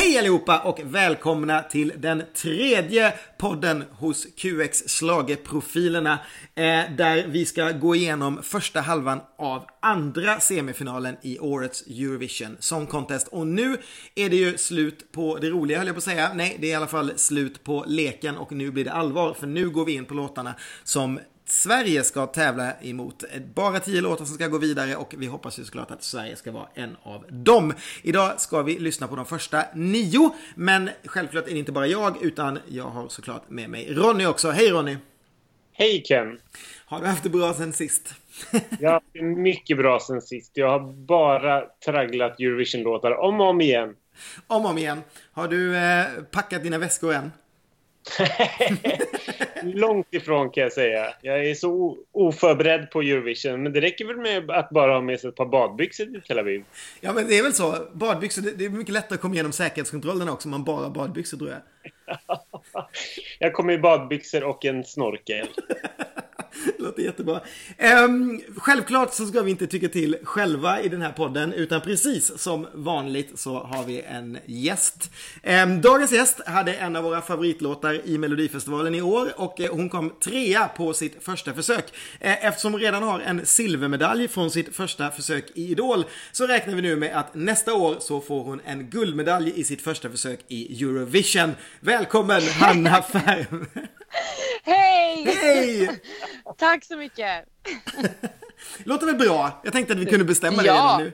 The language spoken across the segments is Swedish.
Hej allihopa och välkomna till den tredje podden hos QX Slageprofilerna Eh, där vi ska gå igenom första halvan av andra semifinalen i årets Eurovision Song Contest. Och nu är det ju slut på det roliga höll jag på att säga. Nej, det är i alla fall slut på leken och nu blir det allvar. För nu går vi in på låtarna som Sverige ska tävla emot. Bara tio låtar som ska gå vidare och vi hoppas ju såklart att Sverige ska vara en av dem. Idag ska vi lyssna på de första nio, men självklart är det inte bara jag, utan jag har såklart med mig Ronny också. Hej Ronny! Hej Ken! Har du haft det bra sen sist? jag har haft det mycket bra sen sist. Jag har bara tragglat Eurovision-låtar om och om igen. Om och om igen. Har du eh, packat dina väskor än? Långt ifrån kan jag säga. Jag är så oförberedd på Eurovision. Men det räcker väl med att bara ha med sig ett par badbyxor till Tel Aviv. Ja, men det är väl så. Badbyxor, det är mycket lättare att komma igenom säkerhetskontrollerna också om man bara har badbyxor tror jag. jag kommer i badbyxor och en snorkel. Låter jättebra. Um, självklart så ska vi inte tycka till själva i den här podden, utan precis som vanligt så har vi en gäst. Um, dagens gäst hade en av våra favoritlåtar i Melodifestivalen i år och uh, hon kom trea på sitt första försök. Uh, eftersom hon redan har en silvermedalj från sitt första försök i Idol så räknar vi nu med att nästa år så får hon en guldmedalj i sitt första försök i Eurovision. Välkommen Hanna Färm! Hej! Hej! Tack så mycket! låter väl bra? Jag tänkte att vi kunde bestämma ja. det redan nu.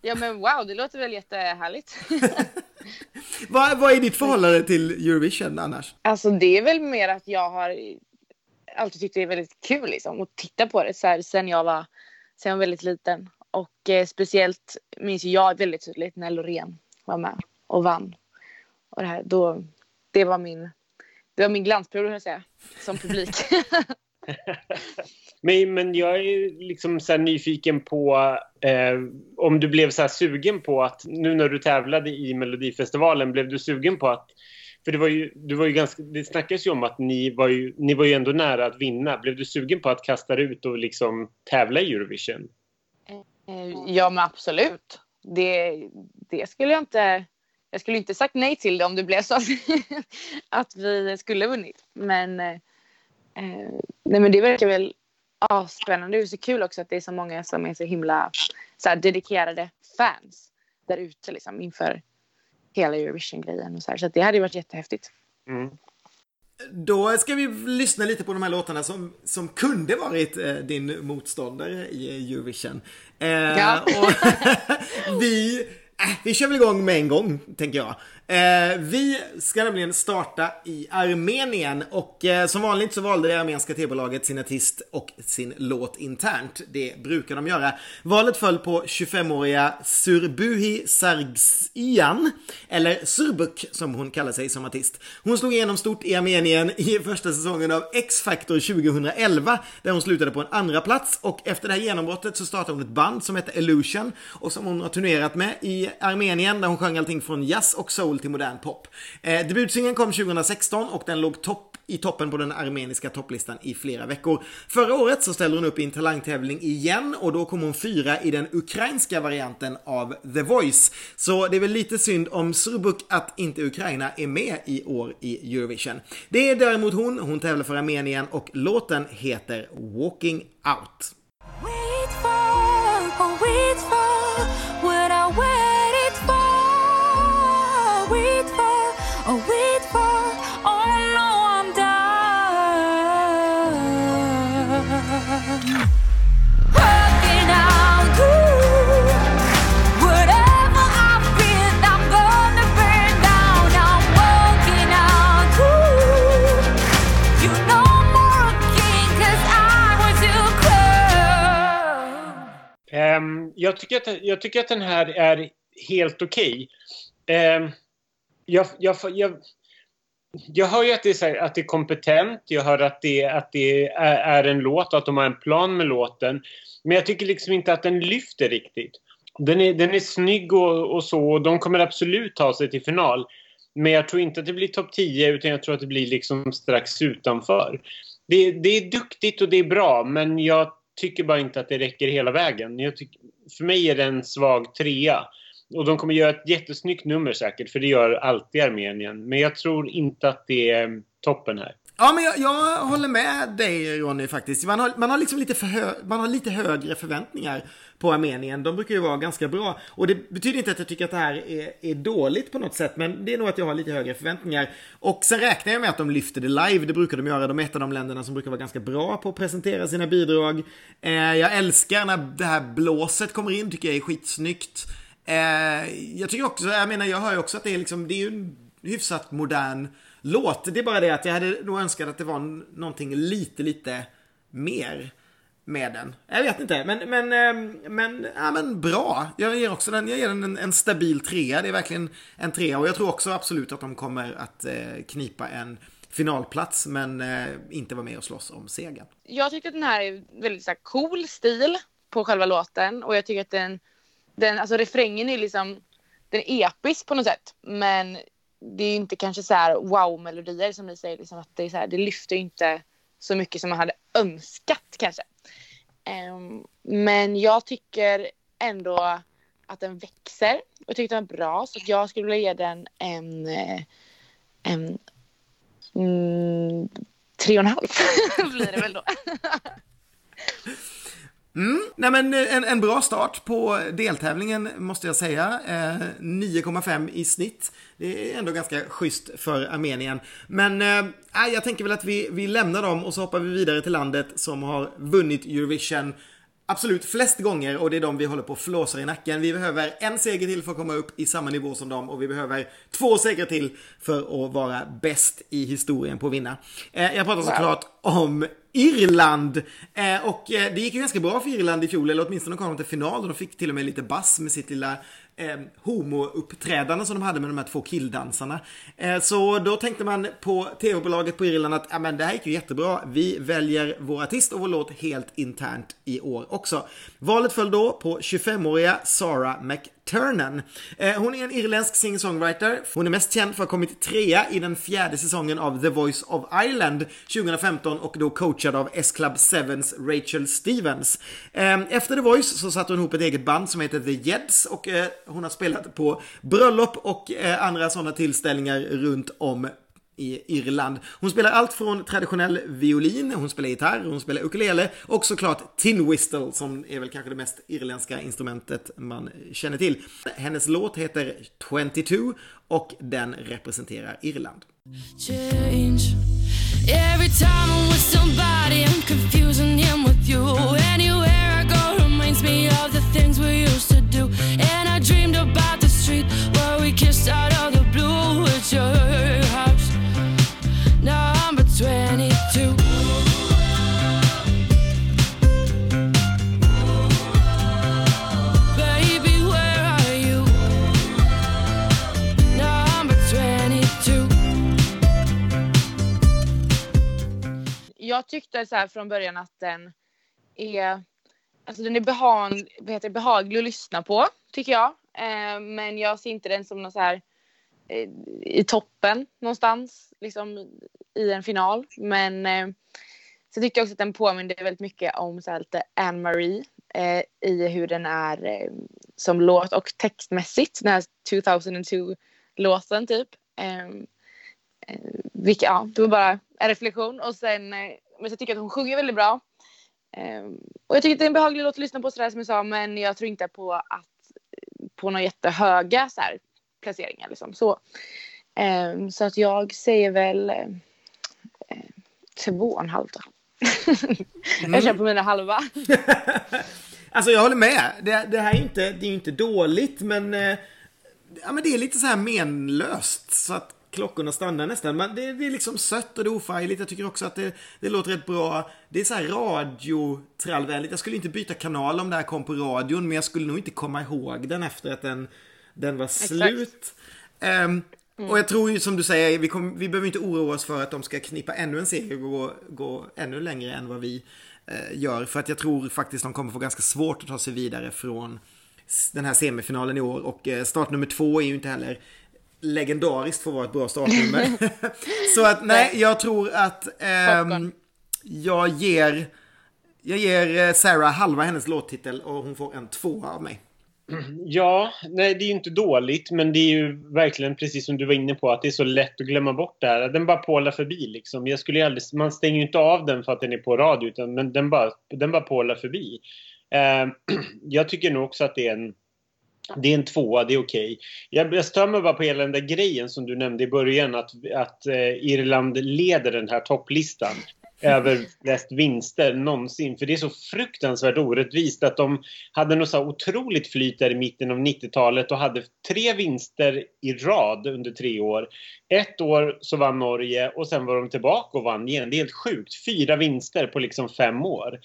Ja men wow, det låter väl jättehärligt. vad, vad är ditt förhållande till Eurovision annars? Alltså det är väl mer att jag har alltid tyckt det är väldigt kul liksom att titta på det så här, sen jag var, sen jag var väldigt liten. Och eh, speciellt minns jag väldigt tydligt när Loreen var med och vann. Och det här, då, det var min det var min glansperiod, jag säga, som publik. men, men jag är liksom så nyfiken på eh, om du blev så sugen på att nu när du tävlade i Melodifestivalen, blev du sugen på att för det var ju, du var ju ganska, det snackas ju om att ni var ju, ni var ju ändå nära att vinna. Blev du sugen på att kasta ut och liksom tävla i Eurovision? Eh, ja, men absolut. Det, det skulle jag inte jag skulle inte sagt nej till det om det blev så att vi skulle vunnit. Men, eh, nej, men det verkar väl ja, spännande. Det är så kul också att det är så många som är så himla så här, dedikerade fans där ute liksom, inför hela Eurovision-grejen. Så, så det hade varit jättehäftigt. Mm. Då ska vi lyssna lite på de här låtarna som, som kunde varit eh, din motståndare i Eurovision. Eh, ja. vi Äh, vi kör väl igång med en gång, tänker jag. Eh, vi ska nämligen starta i Armenien och eh, som vanligt så valde det armeniska tv-bolaget sin artist och sin låt internt. Det brukar de göra. Valet föll på 25-åriga Surbuhi Sargsian, eller Surbuk som hon kallar sig som artist. Hon slog igenom stort i Armenien i första säsongen av X-Factor 2011 där hon slutade på en andra plats och efter det här genombrottet så startade hon ett band som heter Illusion och som hon har turnerat med i Armenien där hon sjöng allting från jazz och soul soul till modern pop. Eh, debutsingeln kom 2016 och den låg topp i toppen på den armeniska topplistan i flera veckor. Förra året så ställde hon upp i en talangtävling igen och då kom hon fyra i den ukrainska varianten av The Voice. Så det är väl lite synd om Surbuk att inte Ukraina är med i år i Eurovision. Det är däremot hon, hon tävlar för Armenien och låten heter Walking Out. Wait for, wait for, jag, tycker att, jag tycker att den här är helt okej. Okay. Eh, jag, jag, jag, jag hör ju att det, är, så att det är kompetent, jag hör att det, att det är, är, en låt och att de har en plan med låten. Men jag tycker liksom inte att den lyfter riktigt. Den är, den är snygg och, och så och de kommer absolut ta sig till final. Men jag tror inte att det blir topp 10 utan jag tror att det blir liksom strax utanför. Det, det är duktigt och det är bra men jag tycker bara inte att det räcker hela vägen. Jag tycker, för mig är det en svag trea. och de kommer göra ett jättesnyggt nummer säkert, för det gör alltid Armenien. Men jag tror inte att det är toppen här. Ja, men jag, jag, håller med dig Ronny faktiskt. Man har, man har liksom lite, för hö, man har lite högre förväntningar på Armenien. De brukar ju vara ganska bra. Och det betyder inte att jag tycker att det här är, är dåligt på något sätt. Men det är nog att jag har lite högre förväntningar. Och sen räknar jag med att de lyfter det live. Det brukar de göra. De är ett av de länderna som brukar vara ganska bra på att presentera sina bidrag. Eh, jag älskar när det här blåset kommer in. Tycker jag är skitsnyggt. Eh, jag tycker också, jag menar jag hör ju också att det är liksom, det är ju en hyfsat modern låt. Det är bara det att jag hade nog önskat att det var någonting lite, lite mer med den. Jag vet inte, men, men, ehm, men, ja, men bra. Jag ger också den, jag ger den en, en stabil trea. Det är verkligen en trea och jag tror också absolut att de kommer att eh, knipa en finalplats men eh, inte vara med och slåss om segern. Jag tycker att den här är väldigt så här, cool stil på själva låten och jag tycker att den, den alltså refrängen är liksom den är episk på något sätt men det är inte kanske så här wow-melodier som ni säger, liksom att det, är så här, det lyfter inte så mycket som man hade önskat kanske. Um, men jag tycker ändå att den växer och tycker den är bra så jag skulle vilja ge den en, eh, en, mm, tre och en halv blir det väl då. Mm. Nej men eh, en, en bra start på deltävlingen måste jag säga. Eh, 9,5 i snitt. Det är ändå ganska schysst för Armenien. Men eh, jag tänker väl att vi, vi lämnar dem och så hoppar vi vidare till landet som har vunnit Eurovision absolut flest gånger och det är de vi håller på att flåsa i nacken. Vi behöver en seger till för att komma upp i samma nivå som dem och vi behöver två segrar till för att vara bäst i historien på att vinna. Eh, jag pratar såklart om Irland. Eh, och eh, det gick ju ganska bra för Irland i fjol, eller åtminstone kom de till final och de fick till och med lite bass med sitt lilla eh, homouppträdande som de hade med de här två killdansarna. Eh, så då tänkte man på tv-bolaget på Irland att ja, men det här gick ju jättebra. Vi väljer vår artist och vår låt helt internt i år också. Valet föll då på 25-åriga Sarah McDonald Turnen. Eh, hon är en irländsk singer-songwriter. Hon är mest känd för att ha kommit trea i den fjärde säsongen av The Voice of Ireland 2015 och då coachad av S-Club 7s Rachel Stevens. Eh, efter The Voice så satte hon ihop ett eget band som heter The Jeds och eh, hon har spelat på bröllop och andra sådana tillställningar runt om i Irland. Hon spelar allt från traditionell violin, hon spelar gitarr, hon spelar ukulele och såklart tin whistle som är väl kanske det mest irländska instrumentet man känner till. Hennes låt heter 22 och den representerar Irland. Change. Every time I'm with somebody I'm confusing him with you Anywhere I go reminds me of the things we used to do And I dreamed about the street where we kissed out of the blue with you Jag tyckte så här från början att den är Alltså den är behag, heter det, behaglig att lyssna på, tycker jag. Eh, men jag ser inte den som någon så här eh, i toppen någonstans, liksom i en final. Men eh, så tycker jag också att den påminner väldigt mycket om så här lite Anne-Marie eh, i hur den är eh, som låt och textmässigt, den här 2002-låten typ. Eh, Eh, eh, vilka, ja, det var bara en reflektion och sen, eh, men så tycker jag att hon sjunger väldigt bra. Um, och jag tycker att det är en behaglig låt att lyssna på sådär som jag sa men jag tror inte på att på några jättehöga så här, placeringar liksom så. Um, så att jag säger väl uh, två och en halv då. mm. jag kör på mina halva. alltså jag håller med. Det, det här är inte, det är inte dåligt men, ja, men det är lite så här menlöst. Så att klockorna stannar nästan. Men det, det är liksom sött och det är ofärgligt. Jag tycker också att det, det låter rätt bra. Det är så här radiotrallvänligt. Jag skulle inte byta kanal om det här kom på radion. Men jag skulle nog inte komma ihåg den efter att den, den var slut. Um, mm. Och jag tror ju som du säger, vi, kom, vi behöver inte oroa oss för att de ska knipa ännu en serie och gå, gå ännu längre än vad vi eh, gör. För att jag tror faktiskt de kommer få ganska svårt att ta sig vidare från den här semifinalen i år. Och eh, start nummer två är ju inte heller legendariskt för att vara ett bra startnummer. så att nej, jag tror att ehm, jag ger jag ger Sarah halva hennes låttitel och hon får en tvåa av mig. Ja, nej det är ju inte dåligt men det är ju verkligen precis som du var inne på att det är så lätt att glömma bort det här. Den bara pålar förbi liksom. Jag skulle aldrig, man stänger ju inte av den för att den är på radio utan men den bara, den bara pålar förbi. Eh, jag tycker nog också att det är en det är en tvåa, det är okej. Okay. Jag, jag stör mig bara på hela den där grejen som du nämnde i början att, att eh, Irland leder den här topplistan över flest vinster någonsin. För det är så fruktansvärt orättvist att de hade något så otroligt flyt där i mitten av 90-talet och hade tre vinster i rad under tre år. Ett år så vann Norge och sen var de tillbaka och vann igen. Det är helt sjukt. Fyra vinster på liksom fem år.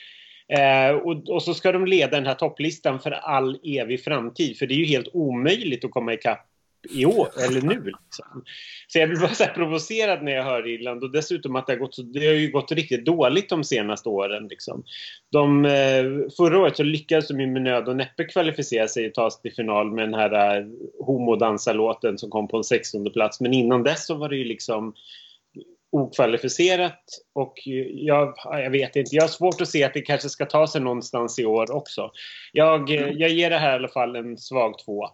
Eh, och, och, så ska de leda den här topplistan för all evig framtid. För det är ju helt omöjligt att komma ikapp i år, eller nu. Liksom. Så jag blir bara så provocerad när jag hör Irland och dessutom att det har gått, så, det har ju gått riktigt dåligt de senaste åren. Liksom. De, eh, förra året så lyckades de med nöd och näppe kvalificera sig och ta sig till final med den här eh, uh, homodansarlåten som kom på en 16 plats. Men innan dess så var det ju liksom okvalificerat och jag, jag vet inte, jag har svårt att se att det kanske ska ta sig någonstans i år också. Jag, mm. jag ger det här i alla fall en svag tvåa.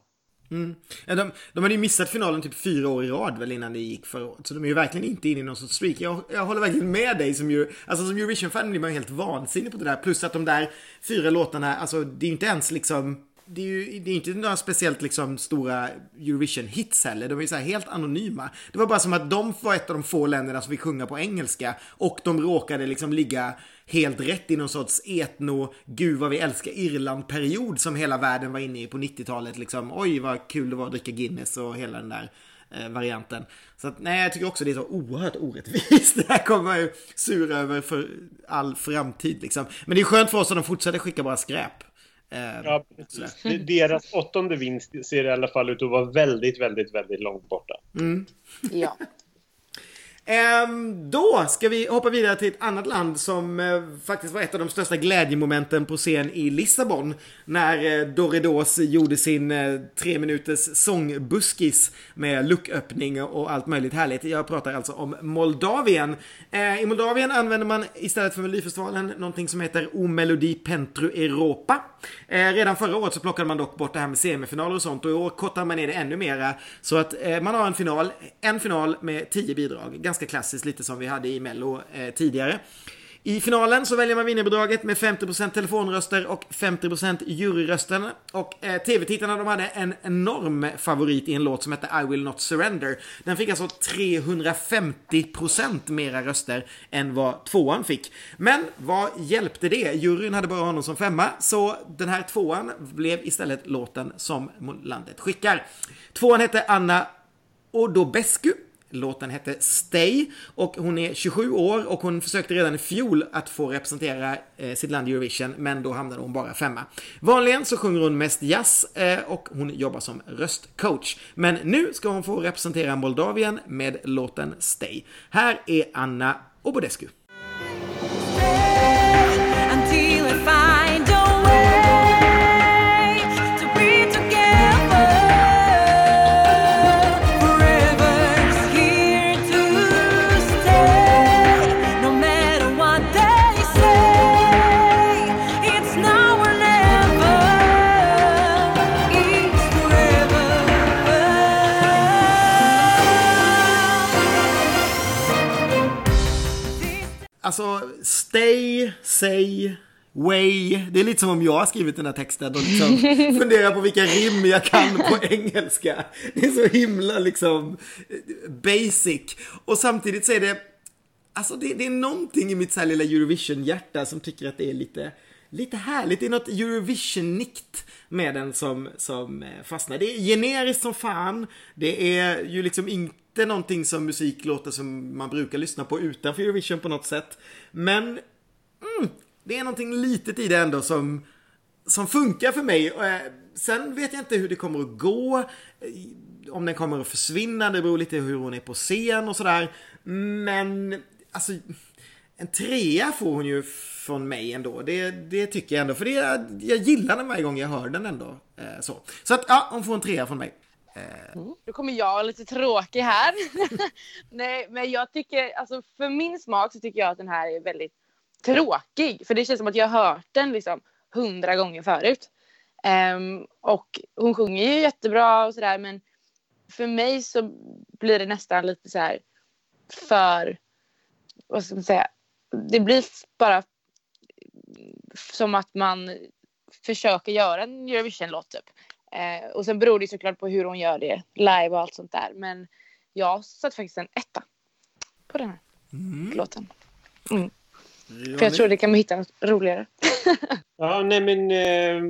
Mm. Ja, de, de hade ju missat finalen typ fyra år i rad väl innan det gick förra året. Så de är ju verkligen inte inne i någon sorts streak. Jag, jag håller verkligen med dig som ju, alltså som Eurovision-fan blir man helt vansinnig på det där. Plus att de där fyra låtarna, alltså det är ju inte ens liksom det är ju det är inte några speciellt liksom stora Eurovision-hits heller. De är ju så här helt anonyma. Det var bara som att de var ett av de få länderna som fick sjunga på engelska. Och de råkade liksom ligga helt rätt i någon sorts etno, gud vad vi älskar Irland-period som hela världen var inne i på 90-talet. Liksom, oj vad kul det var att dricka Guinness och hela den där eh, varianten. Så att, nej, jag tycker också det är så oerhört orättvist. Det här kommer man ju sura över för all framtid liksom. Men det är skönt för oss att de fortsätter skicka bara skräp. Eh, ja, Deras åttonde vinst ser i alla fall ut att vara väldigt, väldigt, väldigt långt borta. Mm. Ja. Ehm, då ska vi hoppa vidare till ett annat land som eh, faktiskt var ett av de största glädjemomenten på scen i Lissabon. När eh, Doridos gjorde sin eh, tre minuters sångbuskis med lucköppning och allt möjligt härligt. Jag pratar alltså om Moldavien. I Moldavien använder man istället för Melodifestivalen någonting som heter O Melodi Pentru Europa. Redan förra året så plockade man dock bort det här med semifinaler och sånt och i år kortar man ner det ännu mera. Så att man har en final, en final med tio bidrag ganska klassiskt, lite som vi hade i Mello eh, tidigare. I finalen så väljer man vinnarbidraget med 50% telefonröster och 50% juryrösten. Och eh, tv-tittarna de hade en enorm favorit i en låt som hette I will not surrender. Den fick alltså 350% mera röster än vad tvåan fick. Men vad hjälpte det? Juryn hade bara honom som femma, så den här tvåan blev istället låten som landet skickar. Tvåan hette Anna Odobescu Låten hette Stay och hon är 27 år och hon försökte redan i fjol att få representera eh, sitt land i Eurovision men då hamnade hon bara femma. Vanligen så sjunger hon mest jazz eh, och hon jobbar som röstcoach. Men nu ska hon få representera Moldavien med låten Stay. Här är Anna Obodescu. Alltså, stay, say, way. Det är lite som om jag har skrivit den här texten och liksom funderar på vilka rim jag kan på engelska. Det är så himla liksom basic. Och samtidigt så är det, alltså det, det är någonting i mitt så här lilla Eurovision-hjärta som tycker att det är lite, lite härligt. Det är något Eurovision-nikt med den som, som eh, fastnar. Det är generiskt som fan. Det är ju liksom inte inte någonting som musik låter som man brukar lyssna på utanför Eurovision på något sätt. Men mm, det är någonting litet i det ändå som, som funkar för mig. Eh, sen vet jag inte hur det kommer att gå. Eh, om den kommer att försvinna, det beror lite hur hon är på scen och sådär. Men alltså, en trea får hon ju från mig ändå. Det, det tycker jag ändå. För det, jag gillar den varje gång jag hör den ändå. Eh, så. så att ja, hon får en trea från mig. Eh. Mm. Då kommer jag lite tråkig här. Nej, men jag tycker, alltså för min smak så tycker jag att den här är väldigt tråkig. För det känns som att jag har hört den liksom hundra gånger förut. Um, och hon sjunger ju jättebra och sådär men för mig så blir det nästan lite så här för, vad ska man säga, det blir bara som att man försöker göra en Eurovision-låt typ. Eh, och sen beror det såklart på hur hon gör det live och allt sånt där. Men jag satt faktiskt en etta på den här mm. låten. Mm. För jag tror det kan man hitta något roligare. ja, nej men eh,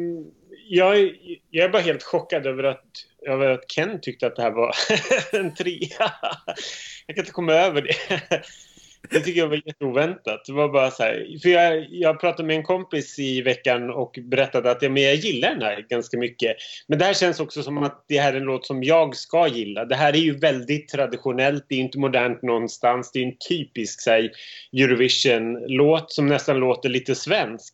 jag, jag är bara helt chockad över att, över att Ken tyckte att det här var en trea. jag kan inte komma över det. Det tycker jag var jätteoväntat. Det var bara så här, för jag, jag pratade med en kompis i veckan och berättade att ja, men jag gillar den här ganska mycket. Men det här känns också som att det här är en låt som jag ska gilla. Det här är ju väldigt traditionellt, det är inte modernt någonstans. Det är en typisk Eurovision-låt som nästan låter lite svensk.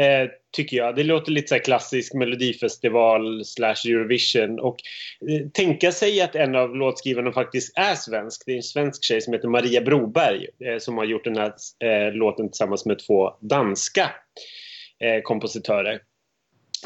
Eh, tycker jag. Det låter lite så klassisk melodifestival slash Eurovision. Och eh, tänka sig att en av låtskrivarna faktiskt är svensk. Det är en svensk tjej som heter Maria Broberg eh, som har gjort den här eh, låten tillsammans med två danska eh, kompositörer.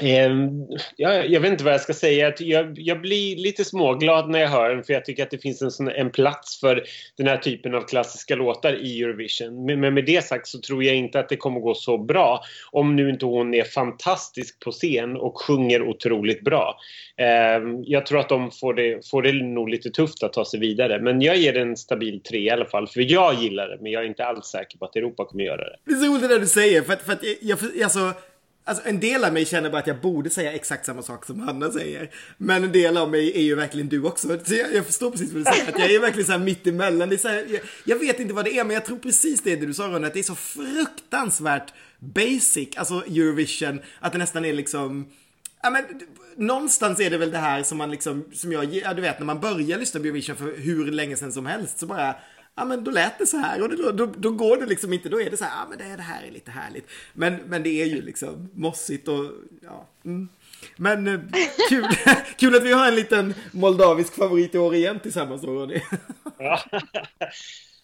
Ehm, jag, jag, vet inte vad jag ska säga. Jag, jag, blir lite småglad när jag hör den för jag tycker att det finns en, sån, en plats för den här typen av klassiska låtar i Eurovision. Men, men, med det sagt så tror jag inte att det kommer gå så bra om nu inte hon är fantastisk på scen och sjunger otroligt bra. Eh, jag tror att de får det, får det nog lite tufft att ta sig vidare. Men jag ger den en stabil tre i alla fall. För jag gillar det men jag är inte alls säker på att Europa kommer göra det. Det är så roligt det där du säger för att, för att jag, alltså Alltså en del av mig känner bara att jag borde säga exakt samma sak som Hanna säger. Men en del av mig är ju verkligen du också. Så jag, jag förstår precis vad du säger. Att jag är verkligen så här mitt emellan. Det är så här, jag, jag, vet inte vad det är men jag tror precis det, det du sa Ronny. Att det är så fruktansvärt basic. Alltså Eurovision. Att det nästan är liksom. Ja men någonstans är det väl det här som man liksom. Som jag, ja, du vet när man börjar lyssna på Eurovision för hur länge sedan som helst. Så bara ja men då lät det så här och då, då, då, går det liksom inte, då är det så här, ja men det, det här är lite härligt. Men, men det är ju liksom mossigt och ja. Mm. Men eh, kul, kul att vi har en liten moldavisk favorit i år igen tillsammans då Ronny. Ja.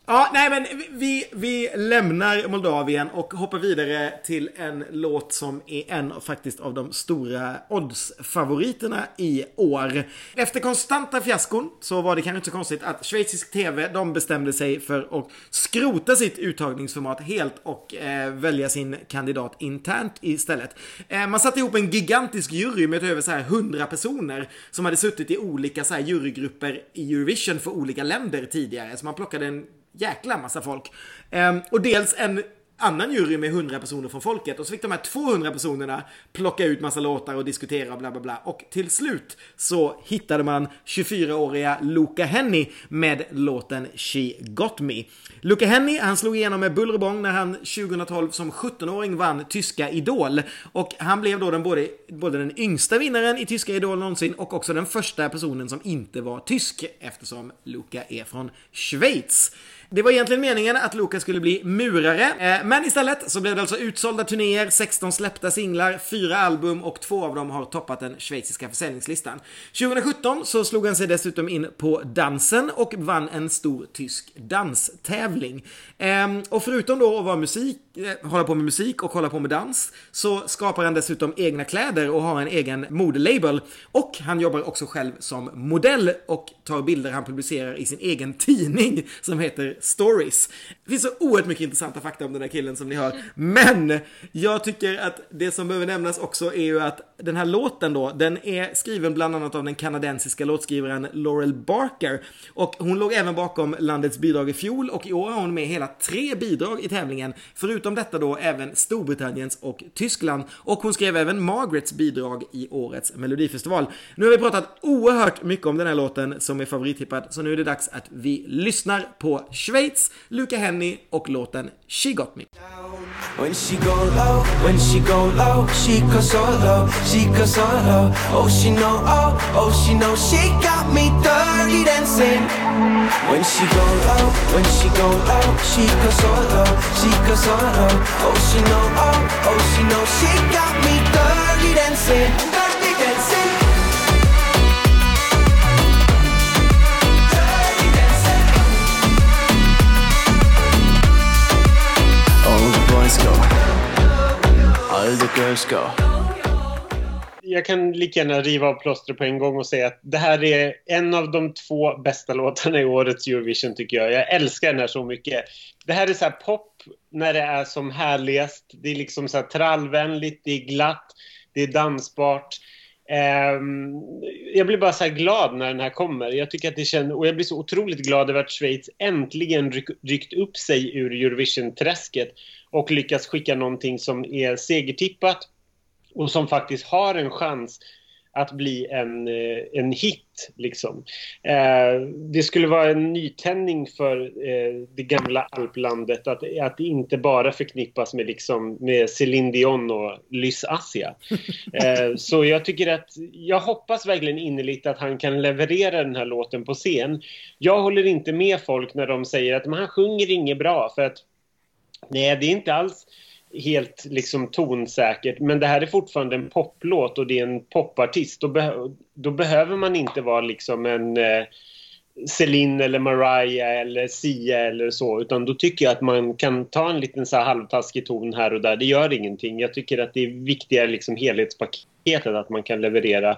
Ja, nej men vi, vi lämnar Moldavien och hoppar vidare till en låt som är en faktiskt av de stora odds-favoriterna i år. Efter konstanta fiaskon så var det kanske inte så konstigt att schweizisk TV, de bestämde sig för att skrota sitt uttagningsformat helt och eh, välja sin kandidat internt istället. Eh, man satte ihop en gigantisk jury med över så här 100 personer som hade suttit i olika så här jurygrupper i Eurovision för olika länder tidigare. Så man plockade en jäkla massa folk. Ehm, och dels en annan jury med 100 personer från folket och så fick de här 200 personerna plocka ut massa låtar och diskutera och bla bla bla. Och till slut så hittade man 24-åriga Luca Henny med låten She Got Me. Luca Henny, han slog igenom med buller och bång när han 2012 som 17-åring vann Tyska Idol. Och han blev då den både, både den yngsta vinnaren i Tyska Idol någonsin och också den första personen som inte var tysk eftersom Luca är från Schweiz. Det var egentligen meningen att Luca skulle bli murare, eh, men istället så blev det alltså utsålda turnéer, 16 släppta singlar, 4 album och två av dem har toppat den schweiziska försäljningslistan. 2017 så slog han sig dessutom in på dansen och vann en stor tysk danstävling. Ehm, och förutom då att vara musik, eh, hålla på med musik och hålla på med dans så skapar han dessutom egna kläder och har en egen modelabel. Och han jobbar också själv som modell och tar bilder han publicerar i sin egen tidning som heter stories. Det finns så oerhört mycket intressanta fakta om den här killen som ni hör. Men jag tycker att det som behöver nämnas också är ju att den här låten då, den är skriven bland annat av den kanadensiska låtskrivaren Laurel Barker. Och hon låg även bakom landets bidrag i fjol och i år har hon med hela tre bidrag i tävlingen. Förutom detta då även Storbritanniens och Tyskland. Och hon skrev även Margarets bidrag i årets melodifestival. Nu har vi pratat oerhört mycket om den här låten som är favorittippad, så nu är det dags att vi lyssnar på Schweiz, Luca Henny och låten She Got Me. When she go low, when she go low, she goes so low, she goes so low. Oh, she know, oh, oh, she know, she got me dirty dancing. When she go low, when she go low, she goes so low, she goes so low. Oh, she know, oh, oh, she know, she got me dirty dancing. Girls go. All the girls go. jag kan lika gärna riva av plåstret på en gång och säga att det här är en av de två bästa låtarna i årets Eurovision tycker jag. Jag älskar den här så mycket. Det här är så pop när det är som härligast. Det är liksom så här trallvänligt, det är glatt, det är dansbart. Ehm, jag blir bara så glad när den här kommer. Jag tycker att det känns, och jag blir så otroligt glad över att Schweiz äntligen ryck, ryckt upp sig ur Eurovision-träsket och lyckats skicka någonting som är segertippat och som faktiskt har en chans att bli en, eh, en hit. Liksom. Eh, det skulle vara en nytändning för eh, det gamla alplandet att, att det inte bara förknippas med, liksom, med Céline Dion och Lys Asia. Eh, så jag tycker att, jag hoppas verkligen innerligt att han kan leverera den här låten på scen. Jag håller inte med folk när de säger att han sjunger inget bra för att nej, det är inte alls helt liksom tonsäkert. Men det här är fortfarande en poplåt och det är en popartist. Då, be då behöver man inte vara liksom en eh, Celine eller Mariah eller Sia eller så. Utan då tycker jag att man kan ta en liten så här halvtaskig ton här och där. Det gör ingenting. Jag tycker att det är viktigare liksom helhetspaketet att man kan leverera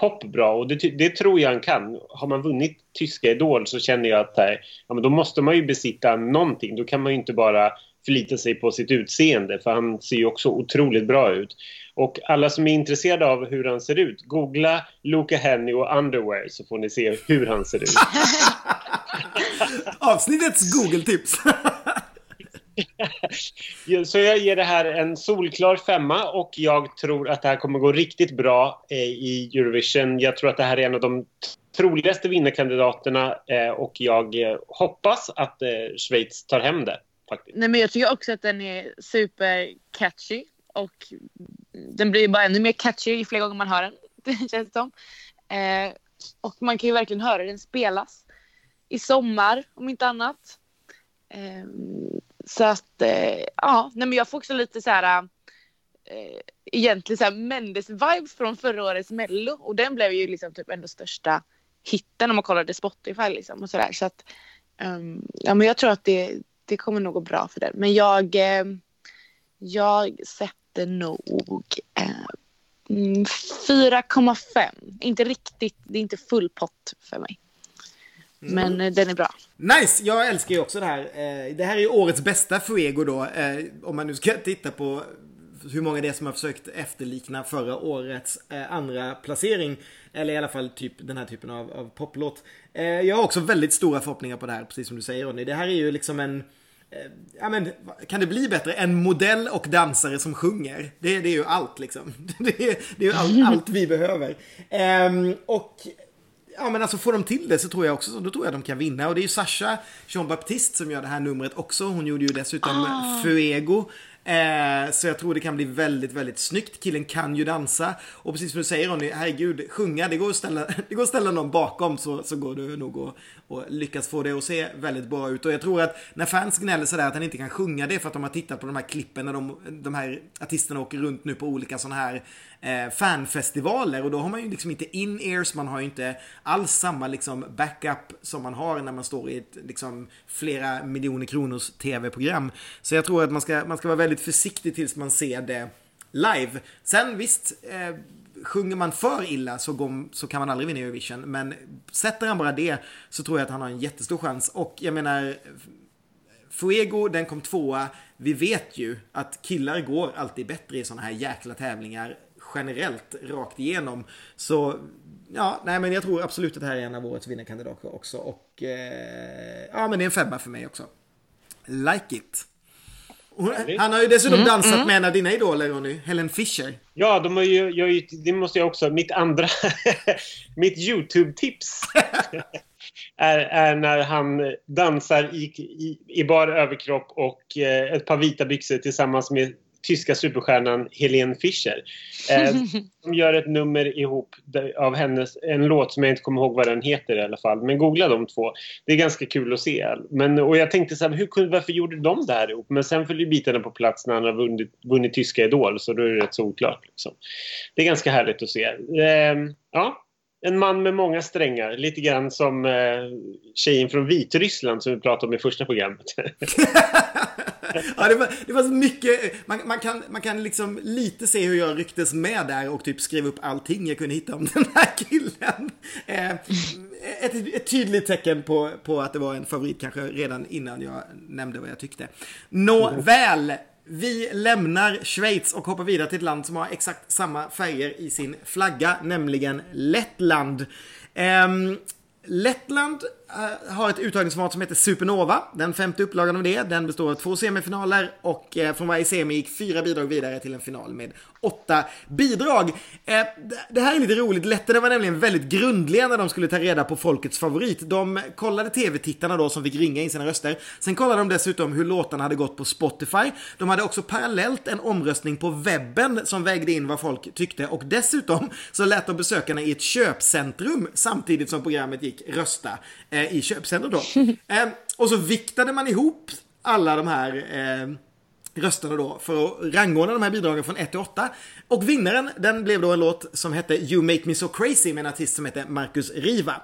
pop bra och det, det, tror jag han kan. Har man vunnit tyska Idol så känner jag att här, ja, men då måste man ju besitta någonting. Då kan man ju inte bara förlita sig på sitt utseende för han ser ju också otroligt bra ut. Och alla som är intresserade av hur han ser ut, googla Luca Henny och underwear så får ni se hur han ser ut. Avsnittets Google-tips. så jag ger det här en solklar femma och jag tror att det här kommer gå riktigt bra eh, i Eurovision. Jag tror att det här är en av de troligaste vinnarkandidaterna eh, och jag eh, hoppas att Schweiz tar hem det faktiskt. Nej men jag tycker också att den är super catchy och den blir bara ännu mer catchy ju fler gånger man hör den. Det känns som. Eh, och man kan ju verkligen höra den spelas i sommar om inte annat. Eh, så att eh, ja, nej men jag får också lite så här eh, egentligen så här Mendes-vibes från förra årets mello och den blev ju liksom typ ändå största hitten om man kollade Spotify liksom och sådär så att um, ja men jag tror att det, det kommer nog gå bra för den. Men jag, eh, jag sätter nog eh, 4,5. Inte riktigt, det är inte full pott för mig. Men mm. den är bra. Nice! Jag älskar ju också det här. Eh, det här är ju årets bästa Fuego då. Eh, om man nu ska titta på hur många det är som har försökt efterlikna förra årets andra placering. Eller i alla fall typ den här typen av, av poplåt. Jag har också väldigt stora förhoppningar på det här, precis som du säger Ronny. Det här är ju liksom en ja men, kan det bli bättre? En modell och dansare som sjunger. Det, det är ju allt liksom. Det är, det är ju allt, allt vi behöver. Um, och Ja men alltså får de till det så tror jag också, då tror jag de kan vinna. Och det är ju Sasha Jean Baptiste som gör det här numret också. Hon gjorde ju dessutom ah. Fuego. Eh, så jag tror det kan bli väldigt, väldigt snyggt. Killen kan ju dansa. Och precis som du säger Ronny, herregud, sjunga, det går att ställa, det går att ställa någon bakom så, så går det nog att och lyckas få det att se väldigt bra ut. Och jag tror att när fans gnäller sådär att han inte kan sjunga det för att de har tittat på de här klippen när de, de här artisterna åker runt nu på olika sådana här eh, fanfestivaler och då har man ju liksom inte in-ears, man har ju inte alls samma liksom backup som man har när man står i ett liksom flera miljoner kronors tv-program. Så jag tror att man ska, man ska vara väldigt försiktig tills man ser det live. Sen visst, eh, sjunger man för illa så, går, så kan man aldrig vinna Eurovision. Men sätter han bara det så tror jag att han har en jättestor chans. Och jag menar, Fuego, den kom tvåa. Vi vet ju att killar går alltid bättre i sådana här jäkla tävlingar generellt rakt igenom. Så ja, nej men jag tror absolut att det här är en av årets vinnarkandidater också. Och eh, ja, men det är en femma för mig också. Like it. Han har ju dessutom mm, dansat mm. med en av dina idoler Ronny, Helen Fischer. Ja, de har ju, jag, det måste jag också, mitt andra, mitt YouTube-tips är, är, när han dansar i, i, i bar överkropp och eh, ett par vita byxor tillsammans med tyska superstjärnan Helene Fischer. Eh, de gör ett nummer ihop av hennes, en låt som jag inte kommer ihåg vad den heter i alla fall. Men googla de två. Det är ganska kul att se. Men, och jag tänkte så här, hur, varför gjorde de det här ihop? Men sen följer bitarna på plats när han har vunnit, vunnit tyska Idol så då är det rätt så oklart. Liksom. Det är ganska härligt att se. Eh, ja, en man med många strängar. Lite grann som eh, tjejen från Vitryssland som vi pratade om i första programmet. ja, det, var, det var så mycket, man, man, kan, man kan liksom lite se hur jag rycktes med där och typ skrev upp allting jag kunde hitta om den här killen. Eh, ett, ett, tydligt tecken på, på att det var en favorit kanske redan innan jag nämnde vad jag tyckte. Nåväl, vi lämnar Schweiz och hoppar vidare till ett land som har exakt samma färger i sin flagga, nämligen Lettland. Eh, Lettland Eh, har ett uttagningsformat som heter Supernova. Den femte upplagan av det. Den består av två semifinaler och eh, från varje semi gick fyra bidrag vidare till en final med åtta bidrag. Eh, det här är lite roligt. Letterna var nämligen väldigt grundliga när de skulle ta reda på folkets favorit. De kollade tv-tittarna då som fick ringa in sina röster. Sen kollade de dessutom hur låtarna hade gått på Spotify. De hade också parallellt en omröstning på webben som vägde in vad folk tyckte och dessutom så lät de besökarna i ett köpcentrum samtidigt som programmet gick rösta eh, i köpcentrum då. eh, och så viktade man ihop alla de här eh, rösterna då för att rangordna de här bidragen från 1 till 8. Och vinnaren den blev då en låt som hette You Make Me So Crazy med en artist som heter Marcus Riva.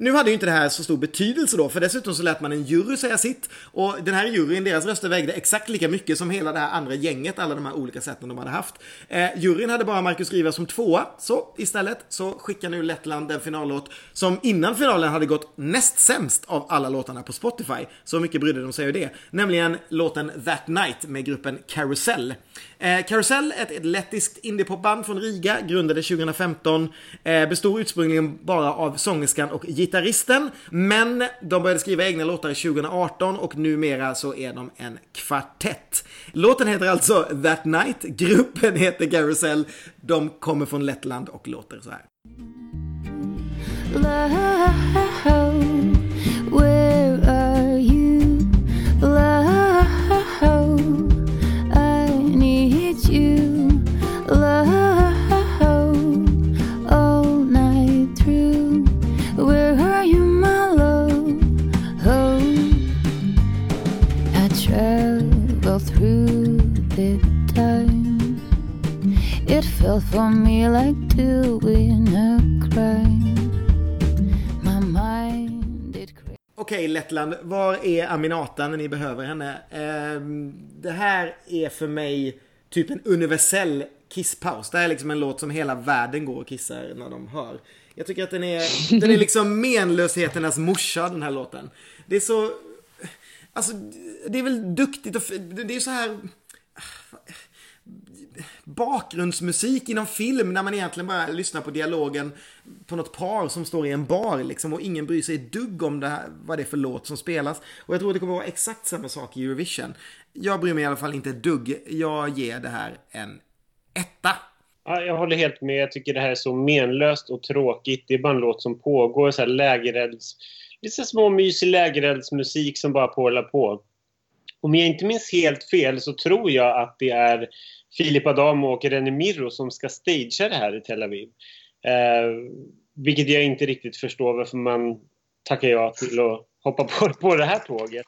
Nu hade ju inte det här så stor betydelse då, för dessutom så lät man en jury säga sitt. Och den här juryn, deras röster vägde exakt lika mycket som hela det här andra gänget, alla de här olika sätten de hade haft. Eh, juryn hade bara Marcus Riva som tvåa, så istället så skickar nu Lettland en finallåt som innan finalen hade gått näst sämst av alla låtarna på Spotify. Så mycket brydde de sig om det. Nämligen låten That Night med gruppen Carousel. Eh, Carousel, ett, ett lettiskt indiepopband från Riga, grundade 2015. Eh, bestod ursprungligen bara av sångerskan och gitarristen. Men de började skriva egna låtar 2018 och numera så är de en kvartett. Låten heter alltså That Night, gruppen heter Carousel. De kommer från Lettland och låter så här. Love, you. All night through. Where are you, my love? Oh, I travel through the time. It felt for me like doing a crime. My mind Okej okay, Lettland, var är Aminata när ni behöver henne? Eh, det här är för mig typ en universell kisspaus. Det här är liksom en låt som hela världen går och kissar när de hör. Jag tycker att den är, den är liksom menlösheternas morsa den här låten. Det är så, alltså det är väl duktigt och det är så här bakgrundsmusik inom film när man egentligen bara lyssnar på dialogen på något par som står i en bar liksom och ingen bryr sig ett dugg om det här, vad det är för låt som spelas. Och jag tror det kommer vara exakt samma sak i Eurovision. Jag bryr mig i alla fall inte ett dugg. Jag ger det här en etta. Ja, jag håller helt med. Jag tycker det här är så menlöst och tråkigt. Det är bara en låt som pågår, så här lägerelds... Lite små mysig lägereldsmusik som bara pålar på. Om jag inte minns helt fel så tror jag att det är Filip Adamo och René Mirro som ska stagea det här i Tel Aviv. Eh, vilket jag inte riktigt förstår varför man tackar ja till att hoppa på, på det här tåget.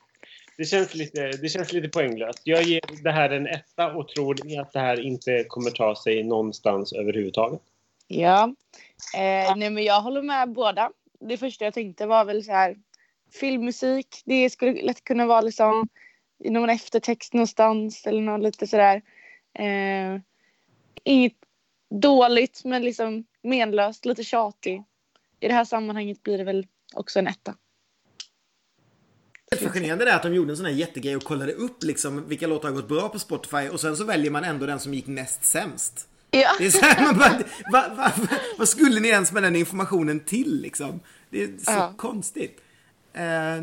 Det känns, lite, det känns lite poänglöst. Jag ger det här en etta och tror att det här inte kommer ta sig någonstans överhuvudtaget. Ja, eh, nej men jag håller med båda. Det första jag tänkte var väl så här filmmusik. Det skulle lätt kunna vara liksom i någon eftertext någonstans eller något lite sådär. Eh, inget dåligt men liksom menlöst, lite tjatig. I det här sammanhanget blir det väl också en etta. Det fascinerande är att de gjorde en sån här jättegrej och kollade upp liksom vilka låtar har gått bra på Spotify och sen så väljer man ändå den som gick näst sämst. Ja. Det är så här, man bara, va, va, vad skulle ni ens med den informationen till liksom? Det är så ja. konstigt. Eh,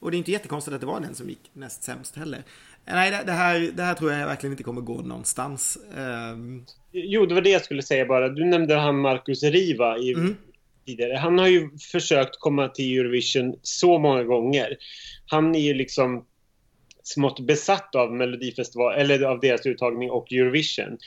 och det är inte jättekonstigt att det var den som gick näst sämst heller. Nej, det, det, här, det här tror jag verkligen inte kommer gå någonstans. Um... Jo, det var det jag skulle säga bara. Du nämnde han Marcus Riva i, mm. tidigare. Han har ju försökt komma till Eurovision så många gånger. Han är ju liksom smått besatt av Melodifestival, eller av deras uttagning och Eurovision.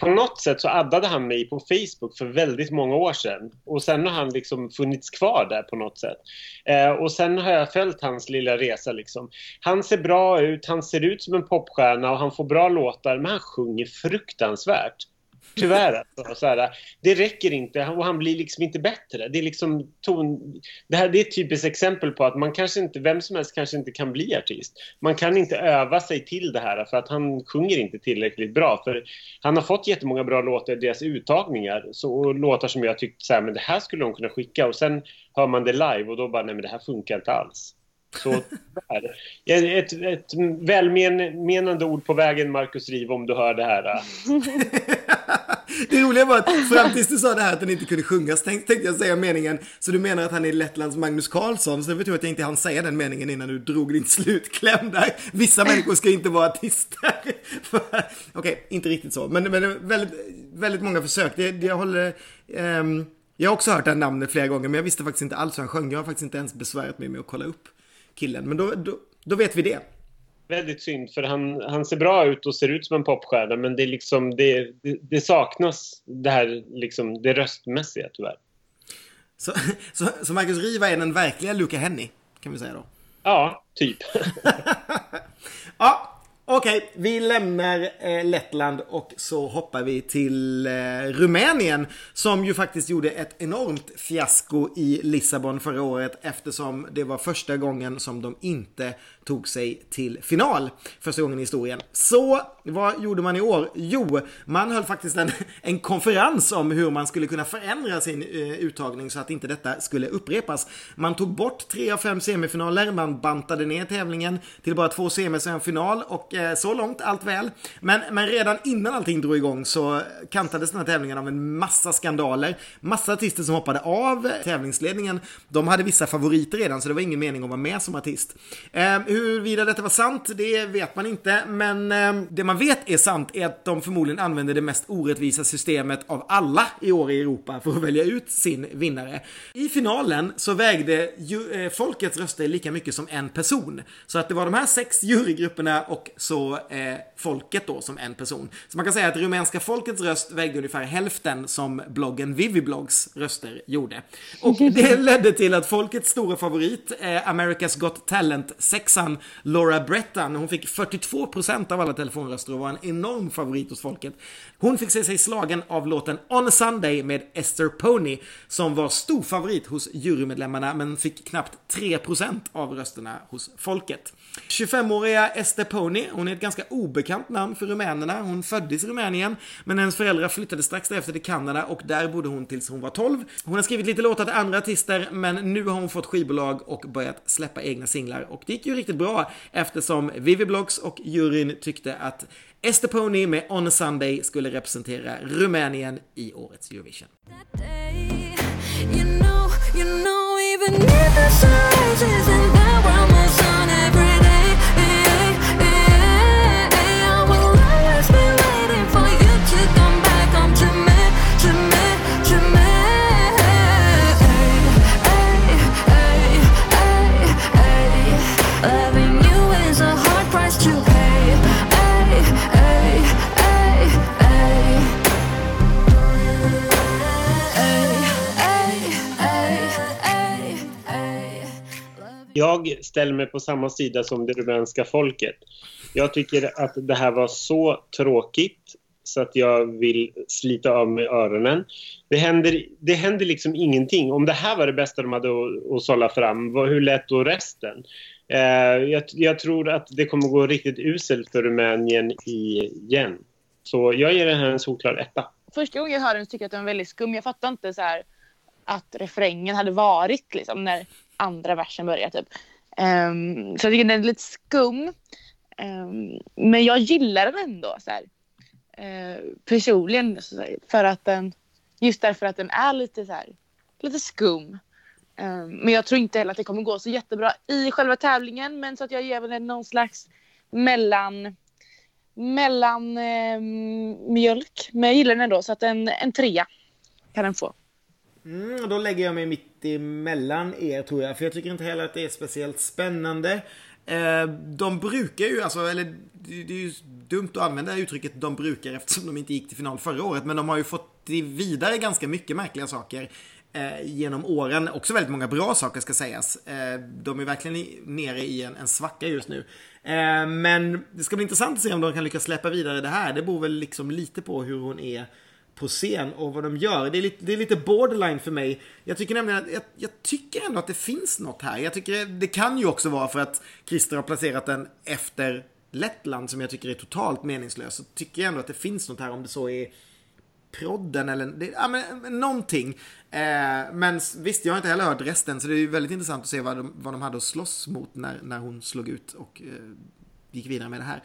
På något sätt så addade han mig på Facebook för väldigt många år sedan. Och sen har han liksom funnits kvar där på något sätt. Eh, och sen har jag följt hans lilla resa liksom. Han ser bra ut, han ser ut som en popstjärna och han får bra låtar, men han sjunger fruktansvärt. Tyvärr. Alltså, så här, det räcker inte och han blir liksom inte bättre. Det är liksom ton... Det här det är ett typiskt exempel på att man kanske inte, vem som helst kanske inte kan bli artist. Man kan inte öva sig till det här för att han sjunger inte tillräckligt bra. För han har fått jättemånga bra låtar i deras uttagningar så, och låtar som jag tyckte så här, men det här skulle de kunna skicka och sen hör man det live och då bara, nej men det här funkar inte alls. Så där. Ett, ett välmenande ord på vägen, Marcus Riv, om du hör det här. det roliga var att fram tills du sa det här att den inte kunde sjungas tänkte jag säga meningen. Så du menar att han är Lettlands Magnus Carlsson. Så det betyder att jag inte hann säga den meningen innan du drog din slutkläm där. Vissa människor ska inte vara artister. Okej, okay, inte riktigt så. Men, men väldigt, väldigt många försök. Det, jag håller... Um, jag har också hört det här namnet flera gånger men jag visste faktiskt inte alls hur han sjöng. Jag har faktiskt inte ens besvärat mig med att kolla upp killen. Men då, då, då vet vi det. Väldigt synd, för han, han ser bra ut och ser ut som en popstjärna men det, liksom, det, det, det saknas det här liksom, det röstmässiga tyvärr. Så, så, så Marcus Riva är den verkliga Luca Henny, kan vi säga då? Ja, typ. ja, Okej, vi lämnar eh, Lettland och så hoppar vi till eh, Rumänien som ju faktiskt gjorde ett enormt fiasko i Lissabon förra året eftersom det var första gången som de inte tog sig till final första gången i historien. Så vad gjorde man i år? Jo, man höll faktiskt en, en konferens om hur man skulle kunna förändra sin eh, uttagning så att inte detta skulle upprepas. Man tog bort tre av fem semifinaler, man bantade ner tävlingen till bara två semis och en final och eh, så långt allt väl. Men, men redan innan allting drog igång så kantades den här tävlingen av en massa skandaler. Massa artister som hoppade av tävlingsledningen. De hade vissa favoriter redan så det var ingen mening att vara med som artist. Eh, Huruvida detta var sant, det vet man inte. Men eh, det man vet är sant är att de förmodligen använder det mest orättvisa systemet av alla i år i Europa för att välja ut sin vinnare. I finalen så vägde ju, eh, folkets röster lika mycket som en person. Så att det var de här sex jurygrupperna och så eh, folket då som en person. Så man kan säga att rumänska folkets röst vägde ungefär hälften som bloggen Viviblogs röster gjorde. Och det ledde till att folkets stora favorit, eh, America's Got Talent 6 Laura Bretton, Hon fick 42% av alla telefonröster och var en enorm favorit hos folket. Hon fick se sig slagen av låten On a Sunday med Esther Pony som var stor favorit hos jurymedlemmarna men fick knappt 3% av rösterna hos folket. 25-åriga Esther Pony, hon är ett ganska obekant namn för rumänerna. Hon föddes i Rumänien men hennes föräldrar flyttade strax därefter till Kanada och där bodde hon tills hon var 12. Hon har skrivit lite låtar till andra artister men nu har hon fått skivbolag och börjat släppa egna singlar och det gick ju riktigt bra eftersom Vivi Blocks och juryn tyckte att Esther Pony med On a Sunday skulle representera Rumänien i årets Eurovision. You know, you know, Jag ställer mig på samma sida som det rumänska folket. Jag tycker att det här var så tråkigt så att jag vill slita av mig öronen. Det händer, det händer liksom ingenting. Om det här var det bästa de hade att, att sålla fram, hur lät då resten? Eh, jag, jag, tror att det kommer gå riktigt uselt för Rumänien igen. Så jag ger den här en solklar etta. Första gången jag hörde den tyckte jag att den var väldigt skum. Jag fattar inte så här att refrängen hade varit liksom när andra versen börjar typ. Um, så jag tycker den är lite skum. Um, men jag gillar den ändå så här, uh, personligen för att den just därför att den är lite så här, lite skum. Um, men jag tror inte heller att det kommer gå så jättebra i själva tävlingen men så att jag ger den någon slags mellan mellan eh, mjölk. Men jag gillar den ändå så att en, en trea kan den få. Mm, då lägger jag mig mitt emellan er tror jag. För jag tycker inte heller att det är speciellt spännande. Eh, de brukar ju, alltså, eller det är ju dumt att använda uttrycket de brukar eftersom de inte gick till final förra året. Men de har ju fått vidare ganska mycket märkliga saker eh, genom åren. Också väldigt många bra saker ska sägas. Eh, de är verkligen nere i en, en svacka just nu. Eh, men det ska bli intressant att se om de kan lyckas släppa vidare det här. Det beror väl liksom lite på hur hon är på scen och vad de gör. Det är lite, det är lite borderline för mig. Jag tycker nämligen att, jag, jag, tycker ändå att det finns något här. Jag tycker det kan ju också vara för att Christer har placerat den efter Lettland som jag tycker är totalt meningslös. Så tycker jag ändå att det finns något här om det så är prodden eller det, ja, men, någonting. Eh, men visst, jag har inte heller hört resten så det är ju väldigt intressant att se vad de, vad de hade att slåss mot när, när hon slog ut och eh, gick vidare med det här.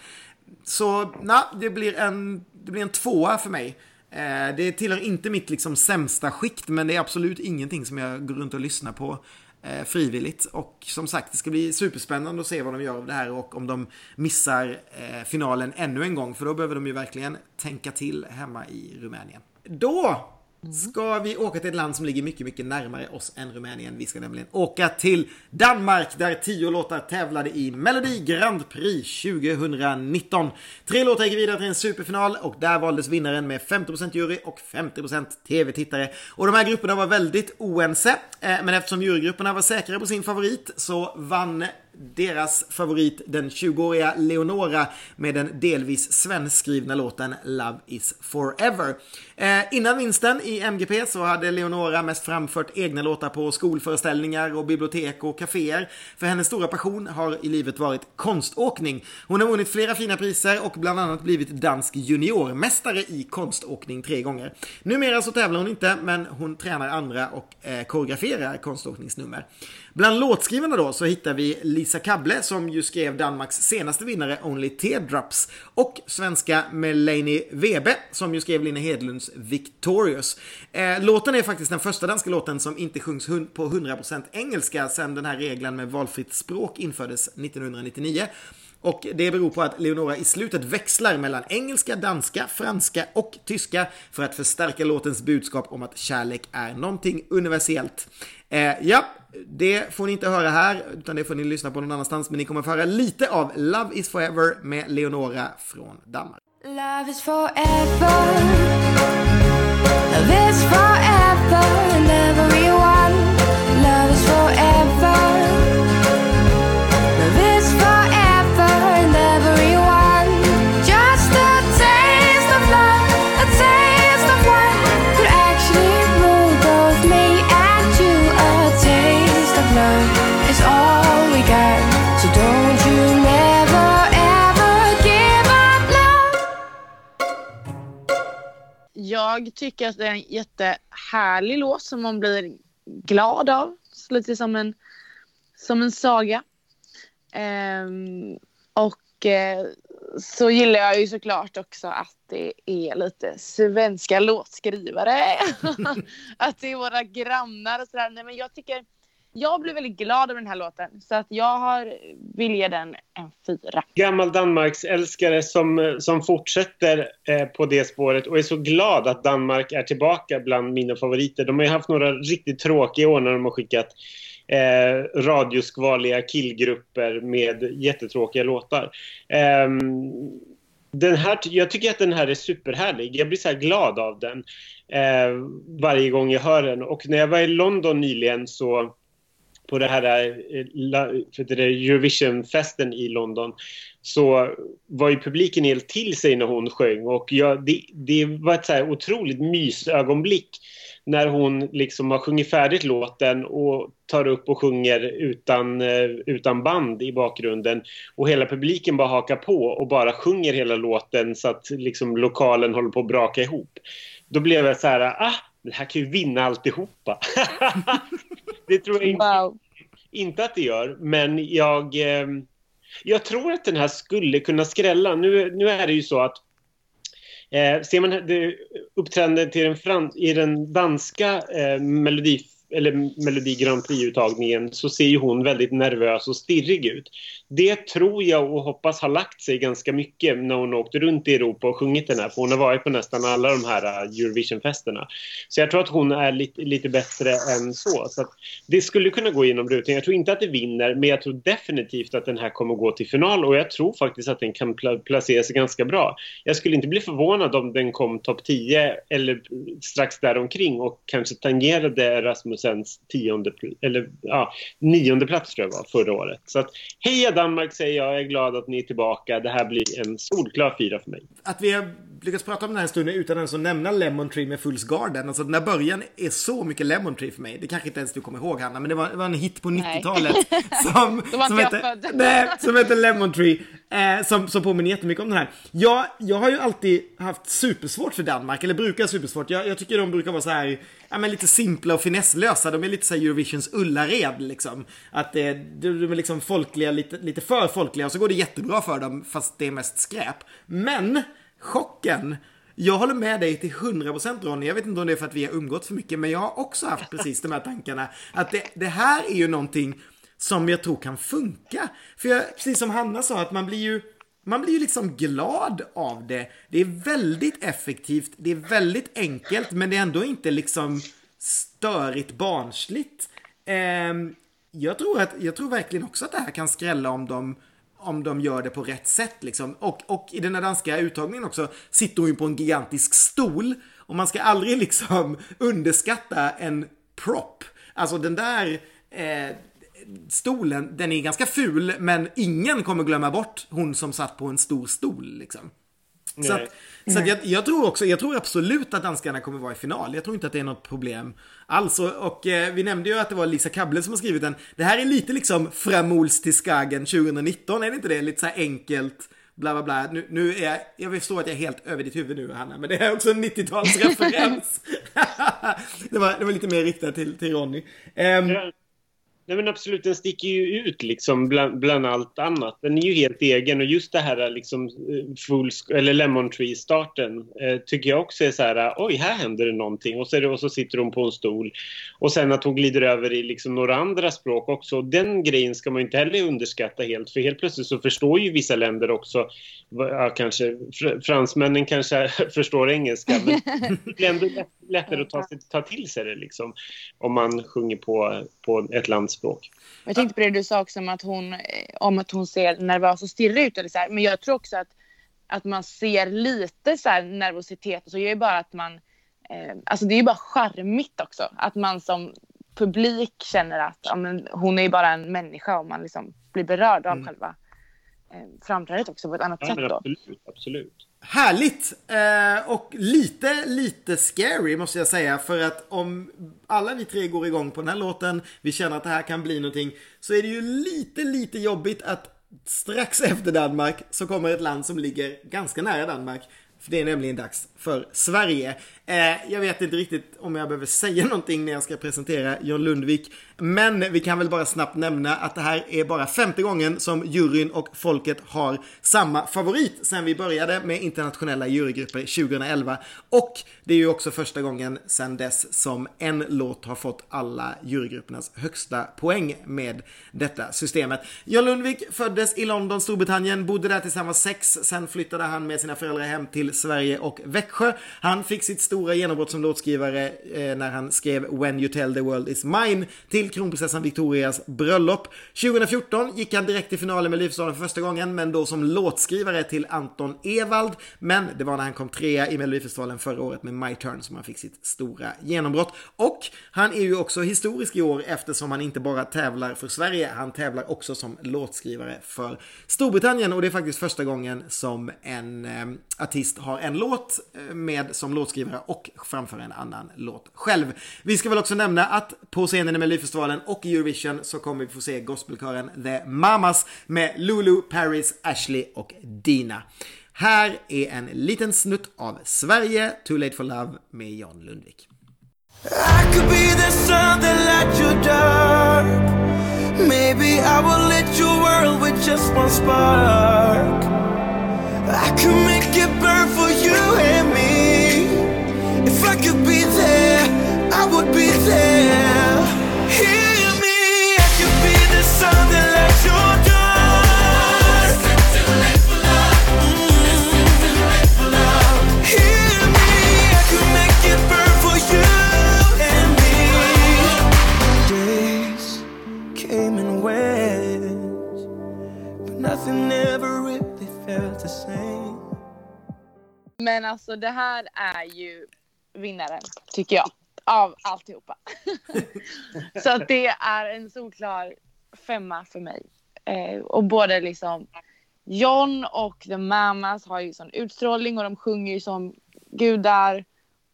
Så, na, det blir en, det blir en tvåa för mig. Eh, det tillhör inte mitt liksom sämsta skikt, men det är absolut ingenting som jag går runt och lyssnar på eh, frivilligt. Och som sagt, det ska bli superspännande att se vad de gör av det här och om de missar eh, finalen ännu en gång, för då behöver de ju verkligen tänka till hemma i Rumänien. Då Mm. ska vi åka till ett land som ligger mycket, mycket närmare oss än Rumänien. Vi ska nämligen åka till Danmark där tio låtar tävlade i Melodi Grand Prix 2019. Tre låtar gick vidare till en superfinal och där valdes vinnaren med 50% jury och 50% tv-tittare. Och de här grupperna var väldigt oense, eh, men eftersom jurygrupperna var säkra på sin favorit så vann deras favorit, den 20-åriga Leonora med den delvis svenskskrivna låten Love is forever. Eh, innan vinsten i MGP så hade Leonora mest framfört egna låtar på skolföreställningar och bibliotek och kaféer. För hennes stora passion har i livet varit konståkning. Hon har vunnit flera fina priser och bland annat blivit dansk juniormästare i konståkning tre gånger. Numera så tävlar hon inte, men hon tränar andra och eh, koreograferar konståkningsnummer. Bland låtskrivarna då så hittar vi Lisa Kable som ju skrev Danmarks senaste vinnare Only Teardrops och svenska Melanie Webe som ju skrev Lina Hedlunds Victorious. Eh, låten är faktiskt den första danska låten som inte sjungs på 100% engelska sedan den här regeln med valfritt språk infördes 1999. Och det beror på att Leonora i slutet växlar mellan engelska, danska, franska och tyska för att förstärka låtens budskap om att kärlek är någonting universellt. Eh, ja, det får ni inte höra här, utan det får ni lyssna på någon annanstans. Men ni kommer att få höra lite av Love is forever med Leonora från Danmark. Love is forever. Love is forever. And everyone tycker att det är en jättehärlig låt som man blir glad av. Lite som en, som en saga. Um, och uh, så gillar jag ju såklart också att det är lite svenska låtskrivare. att det är våra grannar och sådär. Nej men jag tycker jag blev väldigt glad över den här låten. Så att jag har, vill ge den en fyra. Gammal Danmarks älskare som, som fortsätter eh, på det spåret och är så glad att Danmark är tillbaka bland mina favoriter. De har ju haft några riktigt tråkiga år när de har skickat eh, radioskvaliga killgrupper med jättetråkiga låtar. Eh, den här, jag tycker att den här är superhärlig. Jag blir så glad av den eh, varje gång jag hör den. Och när jag var i London nyligen så på det här eh, för det Eurovision-festen i London så var ju publiken helt till sig när hon sjöng och jag, det, det var ett så här otroligt mysögonblick när hon liksom har sjungit färdigt låten och tar upp och sjunger utan, eh, utan band i bakgrunden och hela publiken bara hakar på och bara sjunger hela låten så att liksom lokalen håller på att braka ihop. Då blev jag så här, ah, det här kan ju vinna alltihopa. det tror jag inte, wow. inte att det gör, men jag, eh, jag tror att den här skulle kunna skrälla. Nu, nu är det ju så att eh, ser man uppträdandet i den danska eh, melodi eller Melodi Grand Prix-uttagningen så ser ju hon väldigt nervös och stirrig ut. Det tror jag och hoppas har lagt sig ganska mycket när hon åkte runt i Europa och sjungit den här. För hon har varit på nästan alla de här äh, Eurovision-festerna. Så jag tror att hon är lite, lite bättre än så. så det skulle kunna gå inom rutan. Jag tror inte att det vinner, men jag tror definitivt att den här kommer gå till final och jag tror faktiskt att den kan pl placera sig ganska bra. Jag skulle inte bli förvånad om den kom topp 10 eller äh, strax däromkring och kanske tangerade Rasmus och sen tionde, eller ja, nionde plats tror jag var förra året. Så att heja Danmark säger jag, jag är glad att ni är tillbaka. Det här blir en solklar fyra för mig. Att vi har lyckats prata om den här stunden utan ens att nämna Lemon Tree med Fools Garden. Alltså den här början är så mycket Lemon Tree för mig. Det kanske inte ens du kommer ihåg Hanna, men det var, det var en hit på 90-talet. Som, som, hette, nej, som hette Lemon Tree. Eh, som, som påminner jättemycket om den här. Jag, jag har ju alltid haft supersvårt för Danmark, eller brukar ha supersvårt. Jag, jag tycker de brukar vara så här, ja men lite simpla och finesslösa. De är lite så här Eurovisions Ullared liksom. Att eh, de, de är liksom folkliga, lite, lite för folkliga och så går det jättebra för dem fast det är mest skräp. Men chocken jag håller med dig till 100% Ronny. Jag vet inte om det är för att vi har umgått för mycket, men jag har också haft precis de här tankarna. Att det, det här är ju någonting som jag tror kan funka. För jag, precis som Hanna sa, att man blir ju man blir ju liksom glad av det. Det är väldigt effektivt, det är väldigt enkelt, men det är ändå inte liksom störigt barnsligt. Eh, jag, tror att, jag tror verkligen också att det här kan skrälla om de, om de gör det på rätt sätt. Liksom. Och, och i den här danska uttagningen också sitter hon ju på en gigantisk stol. Och man ska aldrig liksom underskatta en prop. Alltså den där eh, stolen, den är ganska ful, men ingen kommer glömma bort hon som satt på en stor stol liksom. Så, att, så att jag, jag, tror också, jag tror absolut att danskarna kommer vara i final. Jag tror inte att det är något problem alls. Och, och eh, vi nämnde ju att det var Lisa Kable som har skrivit den. Det här är lite liksom Framols till Skagen 2019, är det inte det? Lite så här enkelt bla bla bla. Nu, nu är jag, jag förstår att jag är helt över ditt huvud nu Hanna, men det är också en 90-talsreferens. det, var, det var lite mer riktat till, till Ronny. Um, Nej men absolut, den sticker ju ut liksom bland, bland, allt annat. Den är ju helt egen och just det här liksom eh, full, eller Lemon Tree-starten eh, tycker jag också är så här, oj här händer det någonting och så, det, och så sitter hon på en stol. Och sen att hon glider över i liksom några andra språk också. Den grejen ska man inte heller underskatta helt för helt plötsligt så förstår ju vissa länder också, ja, kanske fransmännen kanske förstår engelska men det blir ändå lättare att ta, ta till sig det liksom om man sjunger på, på ett lands språk. Jag tänkte på det du sa också om att hon, om att hon ser nervös och stirrig ut. Eller så här. Men jag tror också att, att man ser lite så här nervositet. Så gör ju bara att man... Eh, alltså det är ju bara charmigt också. Att man som publik känner att ja, men hon är ju bara en människa och man liksom blir berörd av mm. själva eh, framträdandet också på ett annat ja, sätt. Då. Absolut, absolut. Härligt! Eh, och lite, lite scary måste jag säga. För att om alla vi tre går igång på den här låten, vi känner att det här kan bli någonting, så är det ju lite, lite jobbigt att strax efter Danmark så kommer ett land som ligger ganska nära Danmark. För det är nämligen dags för Sverige. Eh, jag vet inte riktigt om jag behöver säga någonting när jag ska presentera John Lundvik. Men vi kan väl bara snabbt nämna att det här är bara femte gången som juryn och folket har samma favorit sen vi började med internationella jurygrupper 2011. Och det är ju också första gången sen dess som en låt har fått alla jurygruppernas högsta poäng med detta systemet. John Lundvik föddes i London, Storbritannien, bodde där tills han var sex. Sen flyttade han med sina föräldrar hem till Sverige och Växjö. Han fick sitt stora genombrott som låtskrivare eh, när han skrev When You Tell The World Is Mine till kronprinsessan Victorias bröllop. 2014 gick han direkt till finalen med Melodifestivalen för första gången, men då som låtskrivare till Anton Ewald. Men det var när han kom trea i Melodifestivalen förra året med My Turn som han fick sitt stora genombrott. Och han är ju också historisk i år eftersom han inte bara tävlar för Sverige, han tävlar också som låtskrivare för Storbritannien och det är faktiskt första gången som en eh, artist har en låt eh, med som låtskrivare och framför en annan låt själv. Vi ska väl också nämna att på scenen i Melodifestivalen och i Eurovision så kommer vi få se gospelkören The Mamas med Lulu, Paris, Ashley och Dina. Här är en liten snutt av Sverige, Too Late For Love med John Lundvik. I could be the sun that light your dark Maybe I will lit your world with just one spark I could make it burn for you and me If I could be there, I would be there. Hear me, I could be the sun that lights your for love. Mm-hmm. Hear me, I could make it burn for you and me. Days came and went, but nothing ever Men alltså det här är ju vinnaren, tycker jag. av alltihopa. så att det är en solklar femma för mig. Eh, och både liksom John och The Mamas har ju sån utstrålning och de sjunger ju som gudar.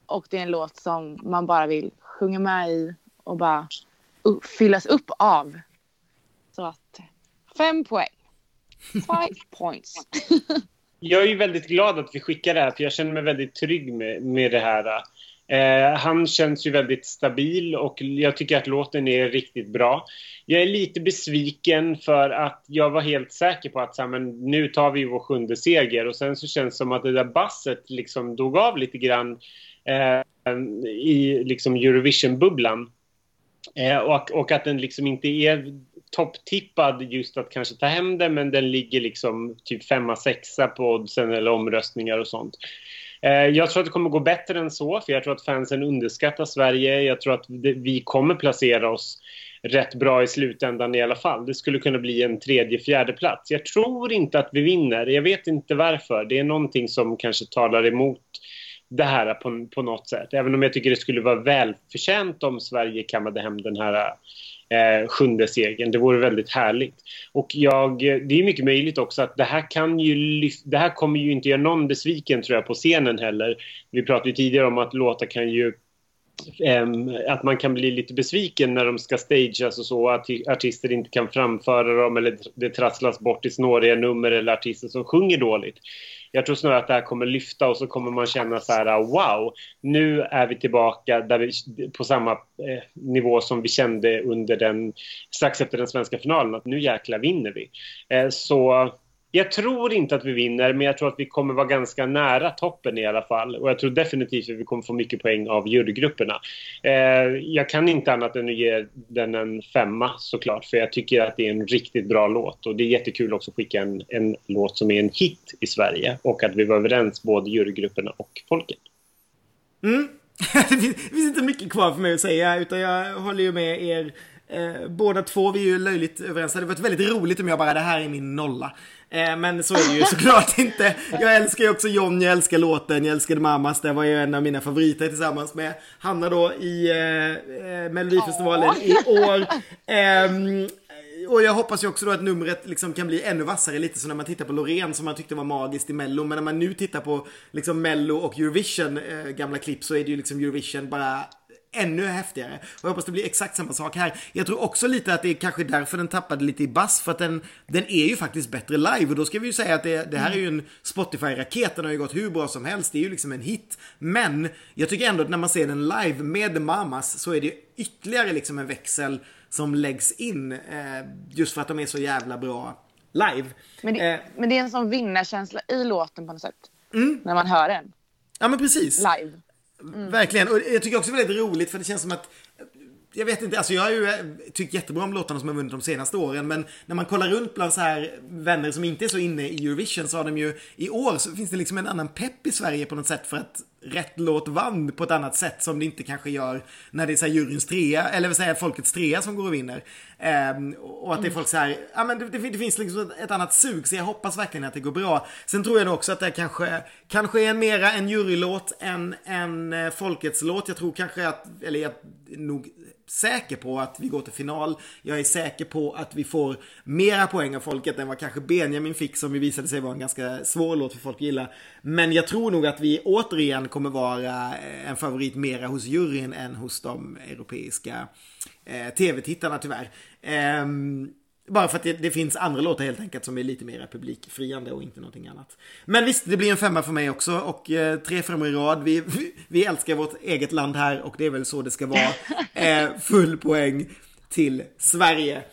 Och det är en låt som man bara vill sjunga med i och bara fyllas upp av. Så att fem poäng. Five points. jag är väldigt glad att vi skickar det här för jag känner mig väldigt trygg med, med det här. Eh, han känns ju väldigt stabil och jag tycker att låten är riktigt bra. Jag är lite besviken för att jag var helt säker på att så här, men nu tar vi vår sjunde seger och sen så känns det som att det där basset liksom dog av lite grann eh, i liksom Eurovision-bubblan. Eh, och, och att den liksom inte är topptippad just att kanske ta hem det men den ligger liksom typ femma, sexa på oddsen eller omröstningar och sånt. Eh, jag tror att det kommer gå bättre än så för jag tror att fansen underskattar Sverige. Jag tror att vi kommer placera oss rätt bra i slutändan i alla fall. Det skulle kunna bli en tredje, fjärde plats. Jag tror inte att vi vinner. Jag vet inte varför. Det är någonting som kanske talar emot det här på, på något sätt. Även om jag tycker det skulle vara välförtjänt om Sverige kammade hem den här eh, sjunde segern. Det vore väldigt härligt. Och jag, det är mycket möjligt också att det här kan ju det här kommer ju inte göra någon besviken tror jag på scenen heller. Vi pratade ju tidigare om att låtar kan ju Um, att man kan bli lite besviken när de ska stageas och så, att artister inte kan framföra dem eller det trasslas bort i snåriga nummer eller artister som sjunger dåligt. Jag tror snarare att det här kommer lyfta och så kommer man känna så här wow, nu är vi tillbaka där vi, på samma eh, nivå som vi kände under den, strax efter den svenska finalen, att nu jäkla vinner vi. Eh, så jag tror inte att vi vinner, men jag tror att vi kommer vara ganska nära toppen i alla fall. Och jag tror definitivt att vi kommer få mycket poäng av jurygrupperna. Eh, jag kan inte annat än att ge den en femma såklart, för jag tycker att det är en riktigt bra låt. Och det är jättekul också att skicka en, en låt som är en hit i Sverige och att vi var överens, både jurygrupperna och folket. Mm. det finns inte mycket kvar för mig att säga, utan jag håller ju med er Eh, båda två, vi är ju löjligt överens. Det hade varit väldigt roligt om jag bara, det här är min nolla. Eh, men så är det ju såklart inte. Jag älskar ju också John, jag älskar låten, jag älskade Mamas. Det var ju en av mina favoriter tillsammans med Hanna då i eh, eh Melodifestivalen oh. i år. Eh, och jag hoppas ju också då att numret liksom kan bli ännu vassare lite så när man tittar på Loreen som man tyckte var magiskt i Mello. Men när man nu tittar på liksom Mello och Eurovision, eh, gamla klipp, så är det ju liksom Eurovision bara ännu häftigare. Och jag hoppas det blir exakt samma sak här. Jag tror också lite att det är kanske därför den tappade lite i bass, för att den, den är ju faktiskt bättre live. Och då ska vi ju säga att det, det här är ju en Spotify-raket, den har ju gått hur bra som helst, det är ju liksom en hit. Men jag tycker ändå att när man ser den live med The Mamas så är det ytterligare liksom en växel som läggs in, eh, just för att de är så jävla bra live. Men det, eh, men det är en sån vinnarkänsla i låten på något sätt. Mm. När man hör den. Ja men precis. Live. Mm. Verkligen. Och jag tycker också det är väldigt roligt för det känns som att jag vet inte, alltså jag har ju eh, tyckt jättebra om låtarna som har vunnit de senaste åren men när man kollar runt bland så här vänner som inte är så inne i Eurovision så har de ju i år så finns det liksom en annan pepp i Sverige på något sätt för att rätt låt vann på ett annat sätt som det inte kanske gör när det är så här juryns trea, eller vill säga folkets trea som går och vinner. Ehm, och att det är folk så här, ja men det, det, det, finns liksom ett annat sug så jag hoppas verkligen att det går bra. Sen tror jag också att det kanske, kanske är mera en jurylåt än en eh, folkets låt. Jag tror kanske att, eller jag nog säker på att vi går till final. Jag är säker på att vi får mera poäng av folket än vad kanske Benjamin fick som ju visade sig vara en ganska svår låt för folk att gilla. Men jag tror nog att vi återigen kommer vara en favorit mera hos juryn än hos de europeiska eh, tv-tittarna tyvärr. Eh, bara för att det, det, finns andra låtar helt enkelt som är lite mer publikfriande och inte någonting annat. Men visst, det blir en femma för mig också och eh, tre femmor i rad. Vi, vi, vi, älskar vårt eget land här och det är väl så det ska vara. Eh, full poäng till Sverige.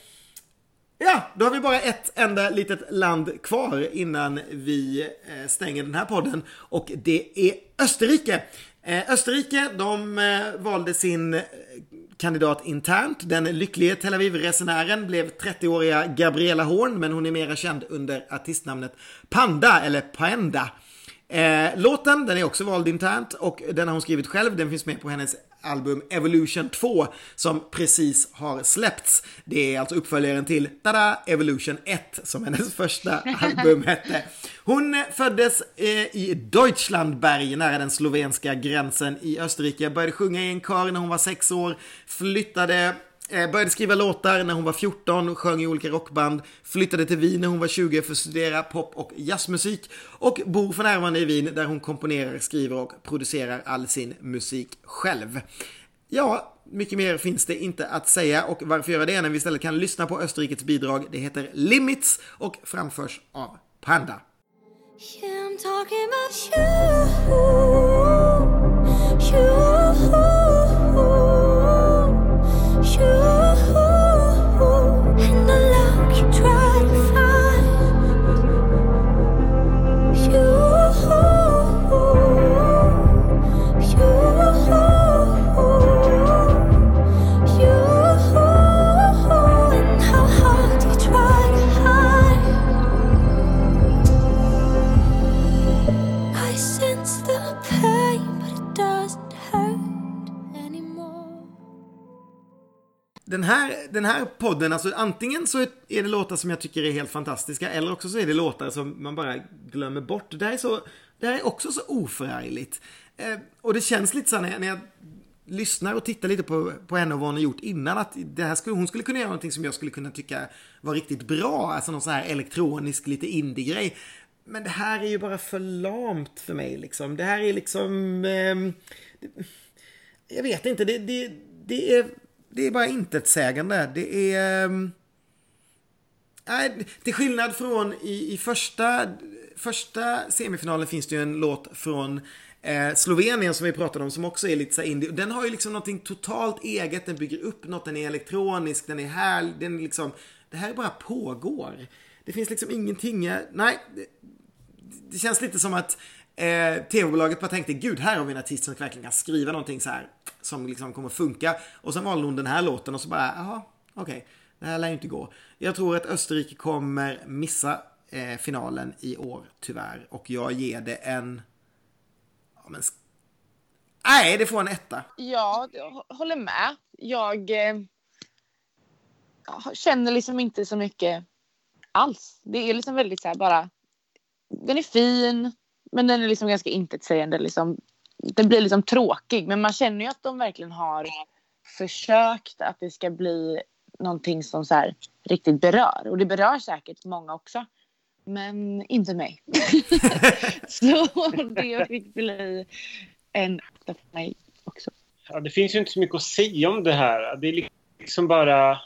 Ja, då har vi bara ett enda litet land kvar innan vi eh, stänger den här podden och det är Österrike. Eh, Österrike, de eh, valde sin kandidat internt. Den lycklige Tel Aviv-resenären blev 30-åriga Gabriella Horn, men hon är mera känd under artistnamnet Panda, eller Paenda. Låten, den är också vald internt och den har hon skrivit själv. Den finns med på hennes album Evolution 2 som precis har släppts. Det är alltså uppföljaren till Tada Evolution 1 som hennes första album hette. Hon föddes eh, i Deutschlandberg nära den slovenska gränsen i Österrike. Började sjunga i en kör när hon var sex år. Flyttade Eh, började skriva låtar när hon var 14, sjöng i olika rockband, flyttade till Wien när hon var 20 för att studera pop och jazzmusik och bor för närvarande i Wien där hon komponerar, skriver och producerar all sin musik själv. Ja, mycket mer finns det inte att säga och varför göra det när vi istället kan lyssna på Österrikes bidrag. Det heter Limits och framförs av Panda. Yeah, podden, alltså antingen så är det låtar som jag tycker är helt fantastiska eller också så är det låtar som man bara glömmer bort. Det här är, så, det här är också så oförargligt. Eh, och det känns lite så när jag, när jag lyssnar och tittar lite på, på henne och vad hon har gjort innan att det här skulle, hon skulle kunna göra någonting som jag skulle kunna tycka var riktigt bra. Alltså någon sån här elektronisk, lite indie-grej. Men det här är ju bara för lamt för mig liksom. Det här är liksom... Eh, det, jag vet inte, det, det, det är det är bara intetsägande. Det är... Ehm, nej, till skillnad från i, i första, första semifinalen finns det ju en låt från eh, Slovenien som vi pratade om som också är lite så indie. Den har ju liksom någonting totalt eget. Den bygger upp något, den är elektronisk, den är härlig. Den är liksom, det här bara pågår. Det finns liksom ingenting, eh, nej. Det, det känns lite som att eh, tv-bolaget bara tänkte, gud, här har vi en artist som verkligen kan skriva någonting så här som liksom kommer funka. Och sen valde hon den här låten och så bara, jaha, okej, okay, det här lär ju inte gå. Jag tror att Österrike kommer missa eh, finalen i år, tyvärr. Och jag ger det en... Ja, men... Nej, det får en etta. Ja, jag håller med. Jag eh, känner liksom inte så mycket alls. Det är liksom väldigt så här bara... Den är fin, men den är liksom ganska intetsägande. Liksom den blir liksom tråkig men man känner ju att de verkligen har försökt att det ska bli någonting som så här riktigt berör och det berör säkert många också. Men inte mig. så det fick bli en för mig också. Ja, det finns ju inte så mycket att säga om det här. Det är liksom bara...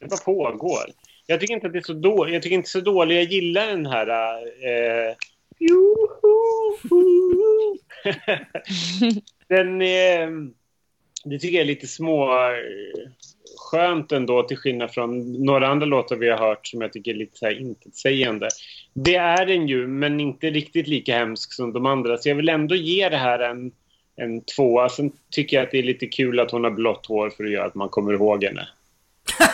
Det bara pågår. Jag tycker inte att det är så dåligt. Jag tycker inte så dåligt. Jag gillar den här... Eh, den är, det tycker jag är lite små skönt ändå till skillnad från några andra låtar vi har hört som jag tycker är lite så här intetsägande. Det är den ju, men inte riktigt lika hemsk som de andra. Så jag vill ändå ge det här en, en tvåa. Sen tycker jag att det är lite kul att hon har blått hår för att göra att man kommer ihåg henne.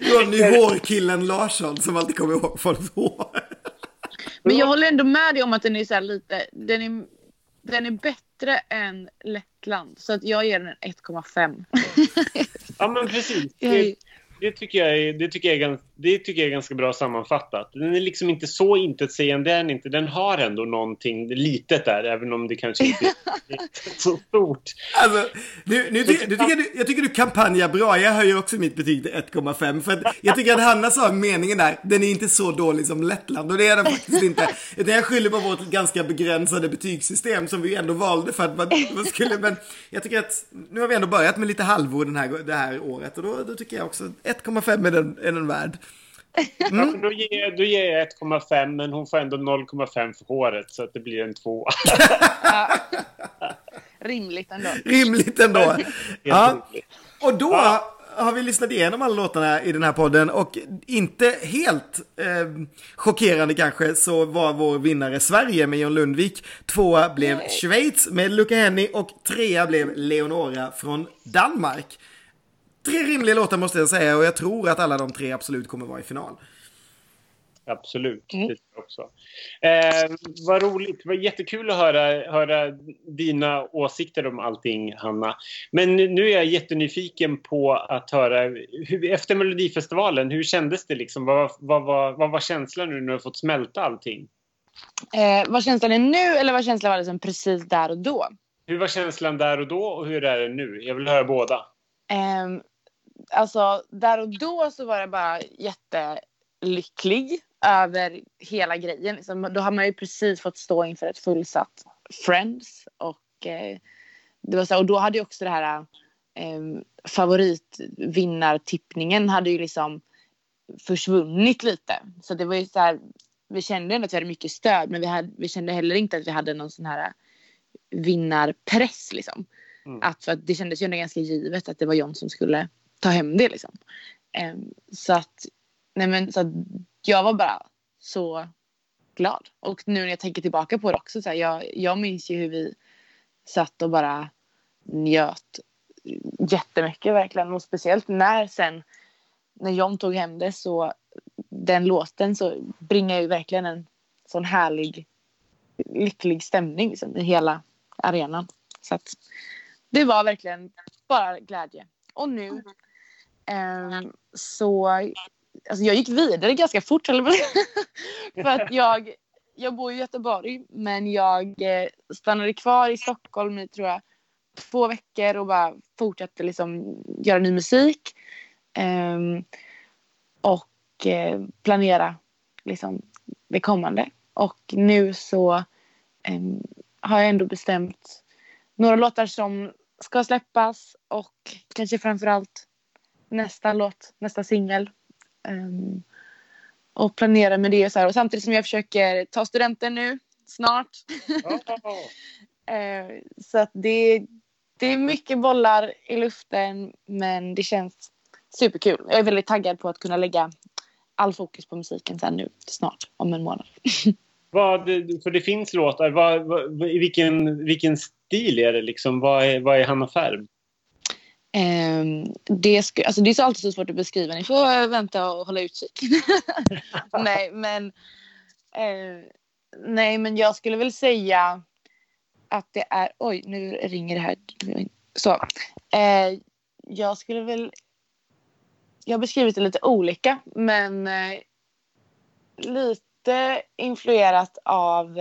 Ronny Hårkillen Larsson som alltid kommer ihåg folks hår. Men jag håller ändå med dig om att den är så lite, den är, den är bättre än Lettland. Så att jag ger den 1,5. ja men precis. Det, det, tycker jag är, det, tycker jag är, det tycker jag är ganska bra sammanfattat. Den är liksom inte så intetsägande, den inte. Den har ändå någonting litet där, även om det kanske inte är så stort. Alltså, nu, nu, du, du tycker jag, jag tycker du kampanjar bra. Jag höjer också mitt betyg till 1,5. För att jag tycker att Hanna sa meningen där, den är inte så dålig som Lettland. Och det är den faktiskt inte. Utan jag skyller på vårt ganska begränsade betygssystem som vi ändå valde för att man, man skulle... Men jag tycker att nu har vi ändå börjat med lite halvor den här, det här året. Och då, då tycker jag också 1,5 är den, är den värd. Mm. Ja, då, ger, då ger jag 1,5 men hon får ändå 0,5 för håret så att det blir en 2. Rimligt ändå. Rimligt ändå. ja. Och då ja. har vi lyssnat igenom alla låtarna i den här podden och inte helt eh, chockerande kanske så var vår vinnare Sverige med John Lundvik. Tvåa blev Nej. Schweiz med Luca Henny och trea blev Leonora från Danmark. Tre rimliga låtar måste jag säga och jag tror att alla de tre absolut kommer vara i final. Absolut, mm. det också. Eh, vad roligt, vad jättekul att höra, höra dina åsikter om allting, Hanna. Men nu är jag jättenyfiken på att höra, hur, efter Melodifestivalen, hur kändes det? Liksom? Vad, vad, vad, vad var känslan nu när du har fått smälta allting? Eh, vad känslan är nu eller vad känslan var liksom precis där och då? Hur var känslan där och då och hur är det nu? Jag vill höra båda. Eh, alltså, där och då så var det bara jättelycklig över hela grejen. Liksom, då har man ju precis fått stå inför ett fullsatt Friends. Och, eh, det var så, och då hade ju också det här eh, favoritvinnartippningen hade ju liksom försvunnit lite. Så det var ju så här, vi kände ändå att vi hade mycket stöd men vi, hade, vi kände heller inte att vi hade någon sån här vinnarpress liksom. Mm. Att, för att det kändes ju ändå ganska givet att det var John som skulle ta hem det liksom. Ehm, så att, nej men så att jag var bara så glad. Och nu när jag tänker tillbaka på det också så här, jag, jag minns ju hur vi satt och bara njöt jättemycket verkligen och speciellt när sen när John tog hem det så den låten så bringar ju verkligen en sån härlig lycklig stämning liksom, i hela arenan. Så att det var verkligen bara glädje. Och nu mm. Ehm, så alltså jag gick vidare ganska fort. för att jag, jag bor i Göteborg men jag eh, stannade kvar i Stockholm i tror jag två veckor och bara fortsatte liksom göra ny musik. Um, och eh, planera liksom det kommande. Och nu så um, har jag ändå bestämt några låtar som ska släppas och kanske framförallt nästa låt, nästa singel. Um, och planera med det och så här. Och samtidigt som jag försöker ta studenten nu snart. Oh. uh, så att det, det är mycket bollar i luften men det känns superkul. Jag är väldigt taggad på att kunna lägga all fokus på musiken sen nu snart om en månad. Vad, för det finns låtar. Vad, vad, vilken, vilken stil är det liksom? Vad är, vad är Hanna Färb? Um, det, sku, alltså det är så alltid så svårt att beskriva. Ni får eh, vänta och hålla utkik. nej, men, uh, nej, men jag skulle väl säga att det är... Oj, nu ringer det här. Så. Uh, jag skulle väl... Jag har beskrivit det lite olika, men uh, lite influerat av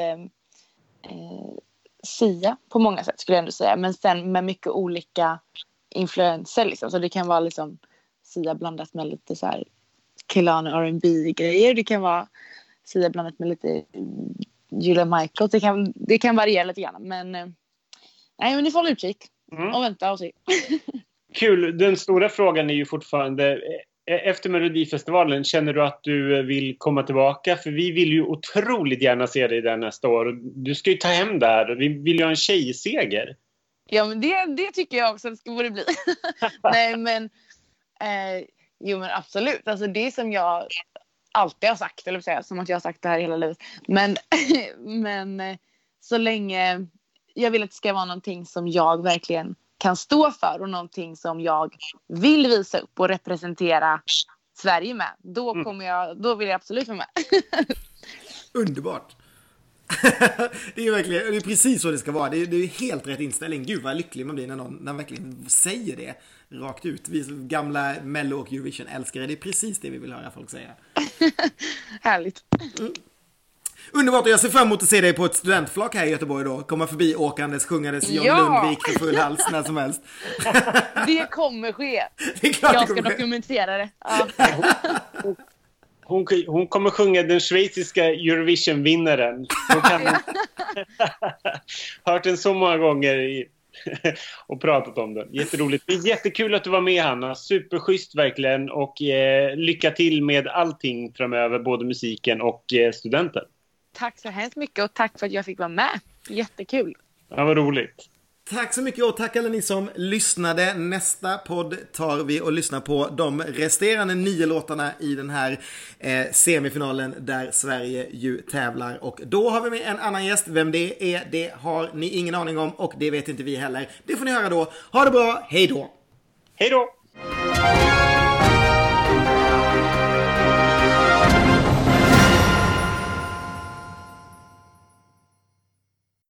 Sia på många sätt skulle jag ändå säga. Men sen med mycket olika influenser liksom. Så det kan vara liksom Sia blandat med lite så här Kelane R&B grejer. Det kan vara Sia blandat med lite Julia Michaels. Det kan, det kan variera lite grann. Men eh, nej, men ni får hålla utkik mm. och vänta och se. Kul. Den stora frågan är ju fortfarande eh, efter Melodifestivalen, känner du att du vill komma tillbaka? För vi vill ju otroligt gärna se dig där nästa år. Du ska ju ta hem det här. Vi vill ju ha en tjejseger. Ja, men det, det tycker jag också att det borde bli. Nej, men eh, jo, men absolut. Alltså det som jag alltid har sagt, eller säga, som att jag har sagt det här hela livet. Men, men eh, så länge jag vill att det ska vara någonting som jag verkligen kan stå för och någonting som jag vill visa upp och representera Sverige med. Då, mm. kommer jag, då vill jag absolut vara med. Underbart! det är verkligen, det är precis så det ska vara. Det är, det är helt rätt inställning. Gud vad lycklig man blir när någon, när man verkligen säger det rakt ut. Vi gamla Mello och Eurovision-älskare, det är precis det vi vill höra folk säga. Härligt. Mm. Underbart och jag ser fram emot att se dig på ett studentflak här i Göteborg då. Komma förbi åkandes, sjungandes John ja! Lundvik för full hals när som helst. det kommer ske. Det jag ska ske. dokumentera det. Ja. Hon, hon kommer sjunga den schweiziska Eurovision-vinnaren. Hört den så många gånger i, och pratat om den. Jätteroligt. Det är jättekul att du var med Hanna. Superschysst verkligen och eh, lycka till med allting framöver, både musiken och eh, studenten. Tack så hemskt mycket och tack för att jag fick vara med. Jättekul. Ja, vad roligt. Tack så mycket och tack alla ni som lyssnade. Nästa podd tar vi och lyssnar på de resterande nio låtarna i den här eh, semifinalen där Sverige ju tävlar. Och då har vi med en annan gäst. Vem det är, det har ni ingen aning om och det vet inte vi heller. Det får ni höra då. Ha det bra, hej då! Hej då!